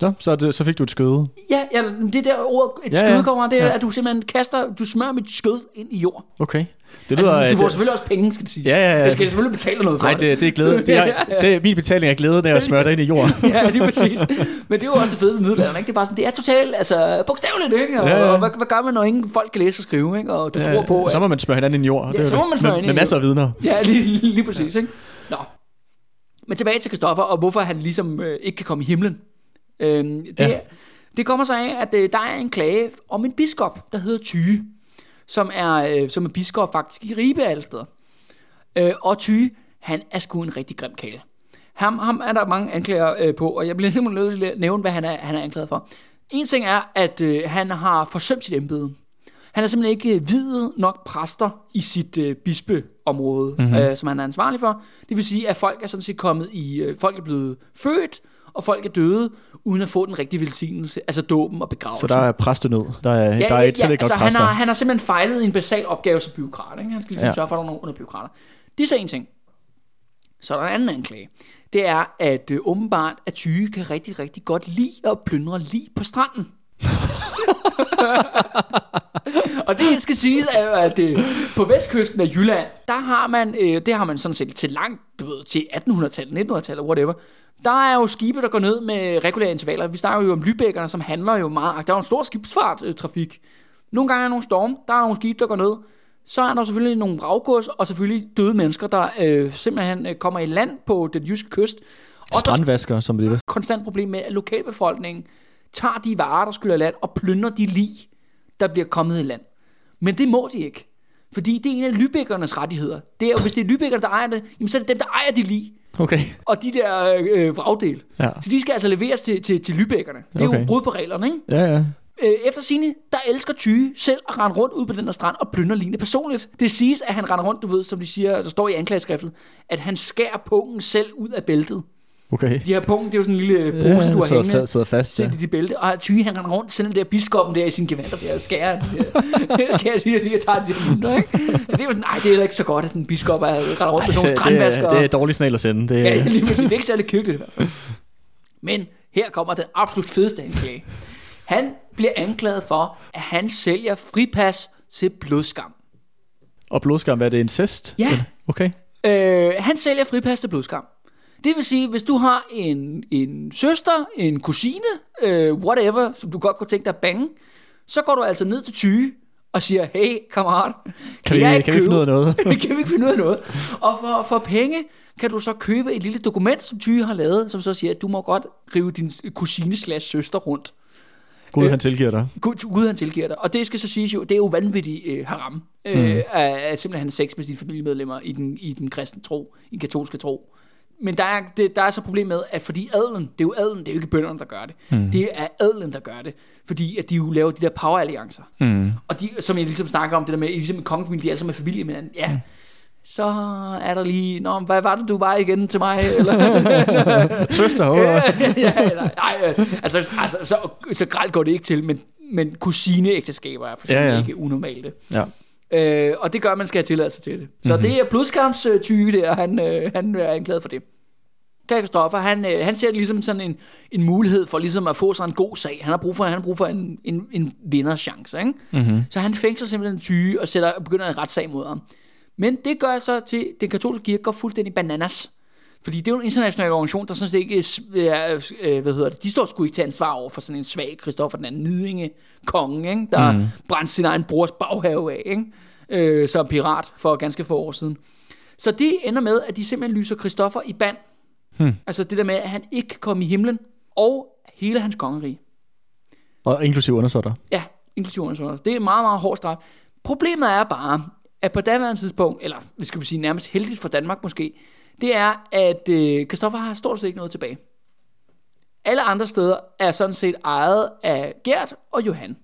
Så, så, det, så fik du et skøde. Ja, ja det der ord, et Ja, ja, ja. skød kommer det er, Ja. ja. at du simpelthen kaster, du smører mit skød ind i jord. Okay. Det Altså, lyder... du, du får det- selvfølgelig også penge, skal det sige. Ja, ja, ja. Jeg skal selvfølgelig betale noget for Nej, det, det er glæde. Det er, [laughs] det er, min betaling er glæde, når jeg smører dig ind i jorden. [laughs] ja, lige præcis. Men det er jo også det fede ved middelalderen, ikke? Det er bare sådan, det er totalt, altså, bogstaveligt, ikke? Og, Ja, ja. og hvad, hvad, gør man, når ingen folk kan læse og skrive, ikke? Og du tror på, at... så må man smøre hinanden ind i jord. Ja, så må man smøre med, hinanden med i masser af vidner. Ja, lige, lige præcis, ikke? Nå. Men tilbage til Kristoffer, og hvorfor han ligesom øh, ikke kan komme i himlen. Øhm, det, Ja. det kommer så af, at øh, der er en klage om en biskop, der hedder Tyge, som er, øh, som er biskop faktisk i Ribe alle steder. Øh, og Tyge, han er sgu en rigtig grim kæle. Ham, ham er der mange anklager øh, på, og jeg bliver simpelthen nødt til at nævne, hvad han er, han er anklaget for. En ting er, at øh, han har forsømt sit embede. Han har simpelthen ikke øh, videt nok præster i sit øh, bispeområde, mm-hmm. øh, som han er ansvarlig for. Det vil sige, at folk er sådan set kommet i, øh, folk er blevet født, og folk er døde, uden at få den rigtige velsignelse, altså dåben og begravelsen. Så der er præstenød. Der er, Ja, der er ja, et, ja, ikke altså nok han præster. har, han har simpelthen fejlet i en basal opgave som byråkrat. Ikke? Han skal ligesom Ja. ja. sørge for, at der er nogle under byråkrater. Det er så en ting. Så er der en anden anklage. Det er, at øh, åbenbart, at Tyge kan rigtig, rigtig godt lide at plyndre lige på stranden. [laughs] [laughs] og det skal siges, er, jo, at øh, på vestkysten af Jylland, der har man, øh, det har man sådan set til langt, du ved, til 1800-tallet, 1900-tallet, whatever. Der er jo skibe, der går ned med regulære intervaller. Vi snakker jo om lybækkerne, som handler jo meget. Der er jo en stor skibsfarttrafik. Nogle gange er der nogle storm, der er nogle skibe, der går ned. Så er der selvfølgelig nogle vraggods, og selvfølgelig døde mennesker, der øh, simpelthen øh, kommer i land på den jyske kyst. Og der er Strandvasker, som det er. konstant problem med, at lokalbefolkningen tager de varer, der skylder land, og plyndrer de lig, der bliver kommet i land. Men det må de ikke. Fordi det er en af lybækkernes rettigheder. Det er jo, hvis det er lybækkerne, der ejer det, jamen så er det dem, der ejer de lig. Okay. Og de der øh, vragdel. Ja. Så de skal altså leveres til, til, til lybækkerne. Det er Okay. jo brud på reglerne, ikke? Ja, ja. Øh, efter sine, der elsker Tyge selv at rende rundt ud på den her strand og plyndre Line personligt. Det siges, at han render rundt, du ved, som de siger, der står i anklageskriftet, at han skærer pungen selv ud af bæltet. Okay. De her punkter, det er jo sådan en lille pose, Ja, du har sidder, hængende. fa- sidder fast, ja. I de bælte, og Tyge han render rundt, sender den der biskoppen der i sin gevanter, der skærer de der, [laughs] skærer de der, lige og tager de der ikke? Så det er jo sådan, nej, det er ikke så godt, at sådan en biskop er render rundt med sådan Ej, det, nogle er, strandvasker. det er et dårligt signal at sende. Det, Ja, lige præcis. Det er ikke særlig kirkeligt i hvert fald. Men her kommer den absolut fedeste anklage. Han bliver anklaget for, at han sælger fripas til blodskam. Og blodskam, er det incest? Ja. Okay. Øh, han sælger fripas til blodskam. Det vil sige, hvis du har en, en søster, en kusine, øh, whatever, som du godt kunne tænke dig at bange, så går du altså ned til Tyge og siger, hey kammerat, Kan, vi, jeg ikke kan vi finde ud af noget? [laughs] kan vi ikke finde ud af noget? Og for, for penge kan du så købe et lille dokument, som Tyge har lavet, som så siger, at du må godt rive din kusine slash søster rundt. Gud, han tilgiver dig. Gud, Gud han tilgiver dig. Og det skal så siges jo, det er jo vanvittigt øh, haram. Øh, Mm. at, at simpelthen have sex med sine familiemedlemmer i den, i den kristne tro, i den katolske tro. Men der er, det, der er så problem med, at fordi adlen, det er jo adlen, det er jo ikke bønderne, der gør det. Mm. Det er adlen, der gør det. Fordi at de jo laver de der poweralliancer. Mm. Og de, som jeg ligesom snakker om, det der med, ligesom en kongefamilie, de er alle sammen familie med hinanden. Ja, så er der lige, Nå, hvad var det, du var igen til mig? Eller, [laughs] Søster, [laughs] ja, ja, nej, øh, altså, altså så, så gralt går det ikke til, men, men kusineægteskaber er for eksempel ja. ja. ikke unormale. ja. Øh, og det gør, at man skal have tilladelse til det. Så mm-hmm. det er blodskamstyge der, han, øh, han er anklaget for det. Kaj Kristoffer, han, øh, han ser det ligesom sådan en, en mulighed for ligesom at få sig en god sag. Han har brug for, han har brug for en, en, en vinderchance. Ikke? Mm-hmm. Så han fængsler simpelthen tyge og sætter, begynder en retssag mod ham. Men det gør så til, at den katolske kirke går fuldstændig bananas. Fordi det er jo en international organisation, der sådan set ikke er, øh, hvad hedder det, de står sgu ikke til ansvar over for sådan en svag Kristoffer, den anden nidinge konge, ikke? der mm. brændte sin egen brors baghave af, ikke? Øh, som pirat for ganske få år siden. Så det ender med, at de simpelthen lyser Kristoffer i band. Hmm. Altså det der med, at han ikke kan komme i himlen, og hele hans kongerige. Og inklusiv undersåtter. Ja, inklusive undersøgelser. Det er en meget, meget hård straf. Problemet er bare, at på daværende tidspunkt, eller vi skal sige nærmest heldigt for Danmark måske, det er, at øh, Christoffer har stort set ikke noget tilbage. Alle andre steder er sådan set ejet af Gert og Johan.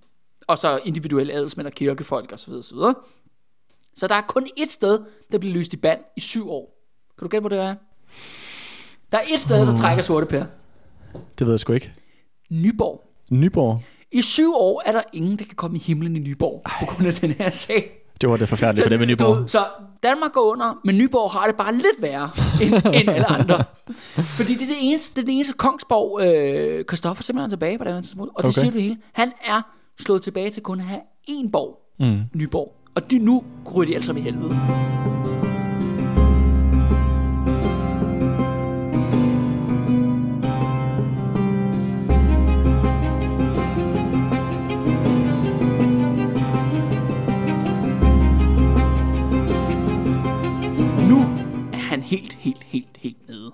Og så individuelle adelsmænd og kirkefolk osv. osv. Så der er kun ét sted, der bliver lyst i band i syv år. Kan du gætte, hvor det er? Der er ét sted, der trækker sorte pær. Det ved jeg sgu ikke. Nyborg. Nyborg. I syv år er der ingen, der kan komme i himlen i Nyborg, Ej. på grund af den her sag. Det var det forfærdelige for dem i du, Nyborg. så Danmark går under, men Nyborg har det bare lidt værre end, end alle andre. [laughs] Fordi det er det eneste, det er det eneste kongsborg, øh, Christoffer simpelthen er tilbage på det her tidspunkt. Og det Okay. siger du det hele. Han er slået tilbage til kun at have én borg, Mm. Nyborg. Og de, nu ryger de sammen i helvede. Helt, helt, helt, nede.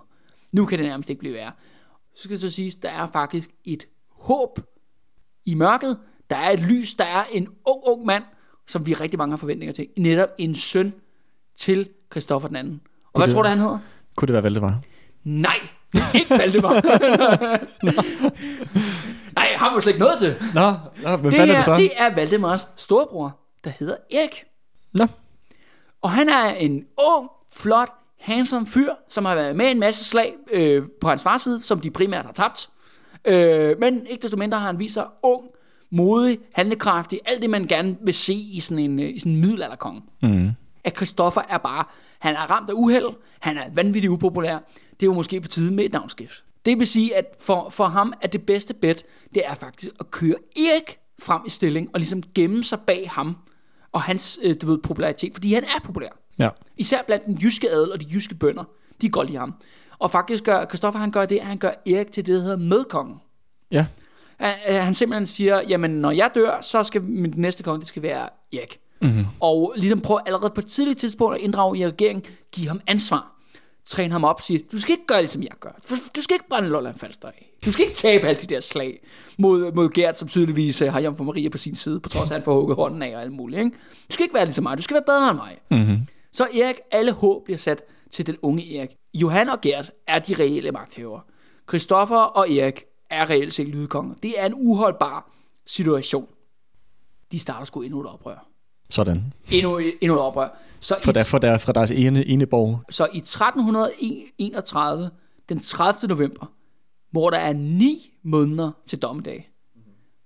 Nu kan det nærmest ikke blive værre. Så skal det så siges, der er faktisk et håb i mørket. Der er et lys, der er en ung, ung mand, som vi rigtig mange har forventninger til. Netop en søn til Christoffer den anden. Og hvad det- tror du, han hedder? Kunne det være Valdemar? Nej, ikke Valdemar. [laughs] Nej, har vi slet ikke noget til. Nå, nå hvem Det er er, det så? det er Valdemars storebror, der hedder Erik. Nå, Og han er en ung, flot, handsome fyr, som har været med en masse slag øh, på hans fars side, som de primært har tabt. Øh, men ikke desto mindre har han vist sig ung, modig, handlekraftig, alt det man gerne vil se i sådan en, øh, i sådan en middelalderkonge. mm. At Christoffer er bare, han er ramt af uheld, han er vanvittigt upopulær, det er jo måske på tide med et navnskift. Det vil sige, at for, for ham er det bedste bet, det er faktisk at køre Erik frem i stilling, og ligesom gemme sig bag ham, og hans, øh, du ved, popularitet, fordi han er populær. Ja. Især blandt den jyske adel og de jyske bønder. De kan godt lide ham. Og faktisk gør Christoffer, han gør det, at han gør Erik til det, der hedder medkongen. Ja. Han, øh, han simpelthen siger, jamen når jeg dør, så skal min næste konge, det skal være Erik. Mm-hmm. Og ligesom prøve allerede på et tidligt tidspunkt at inddrage i regeringen, give ham ansvar. Træne ham op og sige, du skal ikke gøre ligesom jeg gør. Du- Du skal ikke brænde Lolland Falster af. Du skal ikke tabe alle de der slag mod, mod Gert, som tydeligvis øh, har Jomfru Maria på sin side, på trods af, at han får hugget hånden af og alt muligt. Ikke? Du skal ikke være ligesom mig, du skal være bedre end mig. Mm-hmm. Så Erik, alle håb bliver sat til den unge Erik. Johan og Gert er de reelle magthavere. Christoffer og Erik er reelt set lydkonger. Det er en uholdbar situation. De starter sgu endnu et oprør. Sådan. Endnu, endnu et oprør. Så For i, der, for der, fra deres ene, ene borg. så i 1331, den 30. november, hvor der er ni måneder til dommedag,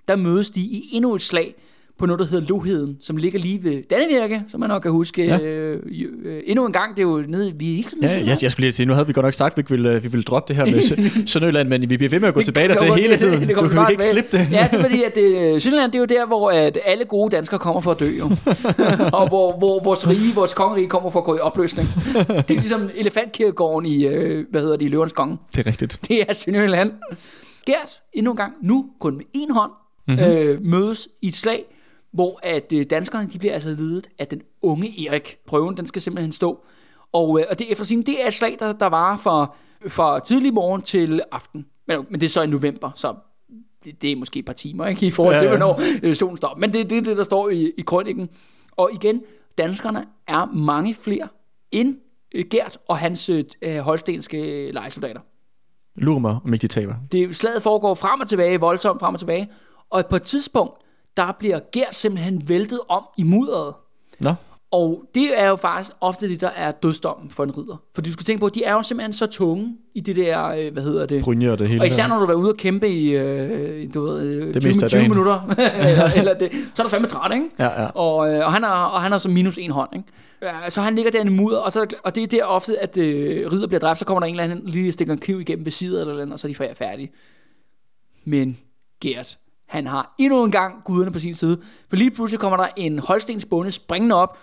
der mødes de i endnu et slag på noget, der hedder Loheden, som ligger lige ved Dannevirke, som man nok kan huske. Ja. Øh, øh, endnu en gang, det er jo nede, vi er hele tiden Ja, jeg, Sønderjylland. jeg skulle lige sige, nu havde vi godt nok sagt, at vi ville, vi ville droppe det her med Sø- [laughs] Sønderjylland, men vi bliver ved med at gå Det tilbage der til hele det- tiden. det Du kommer kan ikke slippe det. Ja, det er fordi, at det, Sønderland, det er jo der, hvor at alle gode danskere kommer for at dø, jo. [laughs] og hvor, hvor vores rige, vores kongerige kommer for at gå i opløsning. Det er ligesom elefantkirkegården i, øh, hvad hedder det, i Løvernes Konge. Det er rigtigt. Det er Sønderjylland. Gert, endnu en gang, nu kun med en hånd, Mhm. mm-hmm. øh, mødes i et slag, hvor at øh, danskerne, de bliver altså ledet af den unge Erik. Prøven, den skal simpelthen stå. Og, øh, og det, efter sin, det er et slag, der, der varer fra, fra tidlig morgen til aften. Men, men det er så i november, så det, det er måske et par timer, ikke? I forhold til, Ja, ja, hvornår øh, solen står. Men det er det, det, der står i, i krønningen. Og igen, danskerne er mange flere end Gert og hans øh, holstenske lejesoldater. Lur mig, om ikke de taber. Det, slaget foregår frem og tilbage, voldsomt frem og tilbage. Og på et tidspunkt, der bliver Gert simpelthen væltet om i mudderet. Nå, Og det er jo faktisk ofte det, der er dødsdommen for en ridder. For du skal tænke på, at de er jo simpelthen så tunge i det der, øh, hvad hedder det? brynje og det hele. Og især når du er ude og kæmpe i øh, du ved, øh, Det 20, meste af 20 dagen. minutter, [laughs] eller, eller det, så er du fandme træt, ikke? Ja, ja. Og, øh, og, han har, og han har så minus en hånd, ikke? Ja, Så han ligger der i mudder, og, så, og det er der ofte, at øh, ridder bliver dræbt, så kommer der en eller anden lige stikker en kniv igennem ved siden eller andet, og så er de fær- færdige. Men Gert, han har endnu en gang guderne på sin side, for lige pludselig kommer der en holstens bonde springende op,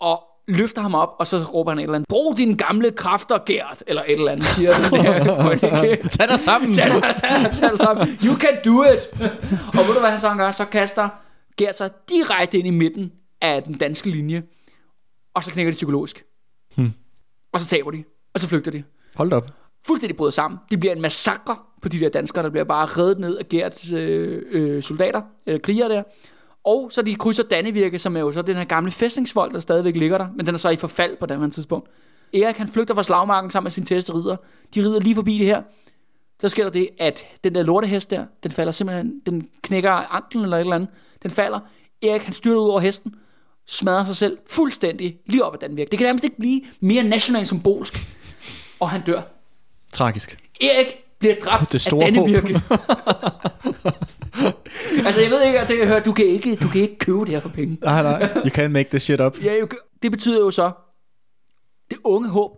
og løfter ham op, og så råber han et eller andet, brug dine gamle kræfter, Gert, eller et eller andet, siger den [laughs] krønike. Tag dig sammen! Tag dig, tag, dig- tag dig sammen. You can do it. og ved du, hvad han så gør? Så kaster Gert sig direkte ind i midten af den danske linje, og så knækker de psykologisk. Hmm. Og så taber de, og så flygter de. Hold op. Fuldstændig bryder sammen. Det bliver en massakre på de der danskere, der bliver bare reddet ned af Gerts øh, øh, soldater, øh, krigere der. Og så de krydser Dannevirke, som er jo så den her gamle fæstningsvold, der stadigvæk ligger der, men den er så i forfald på det her tidspunkt. Erik han flygter fra slagmarken sammen med sin tæste ridder. De rider lige forbi det her. Så sker der det, at den der lortehest der, den falder simpelthen, den knækker anklen eller et eller andet. Den falder. Erik han styrter ud over hesten, smadrer sig selv fuldstændig lige op ad Dannevirke. Det kan nærmest ikke blive mere nationalt symbolsk. Og han dør. Tragisk. Erik bliver dræbt Det store af Dannevirke. [laughs] altså jeg ved ikke, at det, jeg hører, du kan ikke, du kan ikke købe det her for penge. Nej, nej. You can't make this shit up. Ja, jo, det betyder jo så, det unge håb,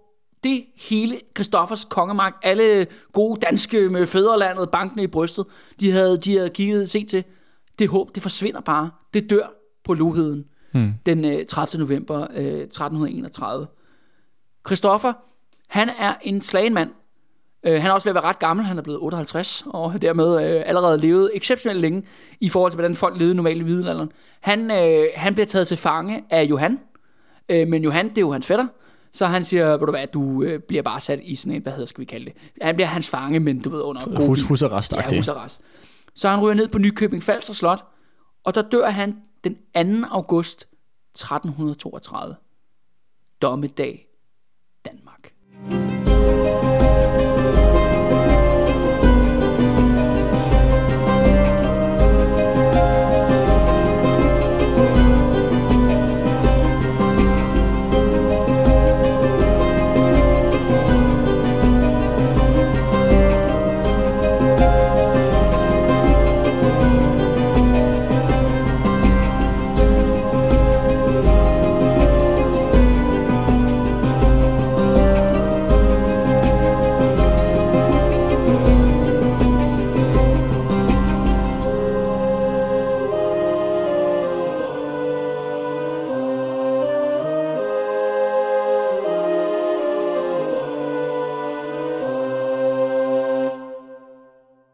det hele Christoffers kongemagt, alle gode danske med fædrelandet, bankene i brystet, de havde, de havde kigget set til, det håb, det forsvinder bare. Det dør på Loheden Hmm. den øh, 30. november øh, 1331. Christoffer, han er en slagenmand. Øh, han er også ved at være ret gammel, han er blevet 58, og dermed øh, allerede levet exceptionelt længe i forhold til, hvordan folk levede normalt i middelalderen. Han, øh, han bliver taget til fange af Johan, øh, men Johan, det er jo hans fætter, så han siger, ved du hvad, du øh, bliver bare sat i sådan en, hvad hedder, skal vi kalde det? Han bliver hans fange, men du ved, under Hus, husarrest Ja, husarrest. Så han ryger ned på Nykøbing Falster Slot, og der dør han den 2. august 1332. Dommedag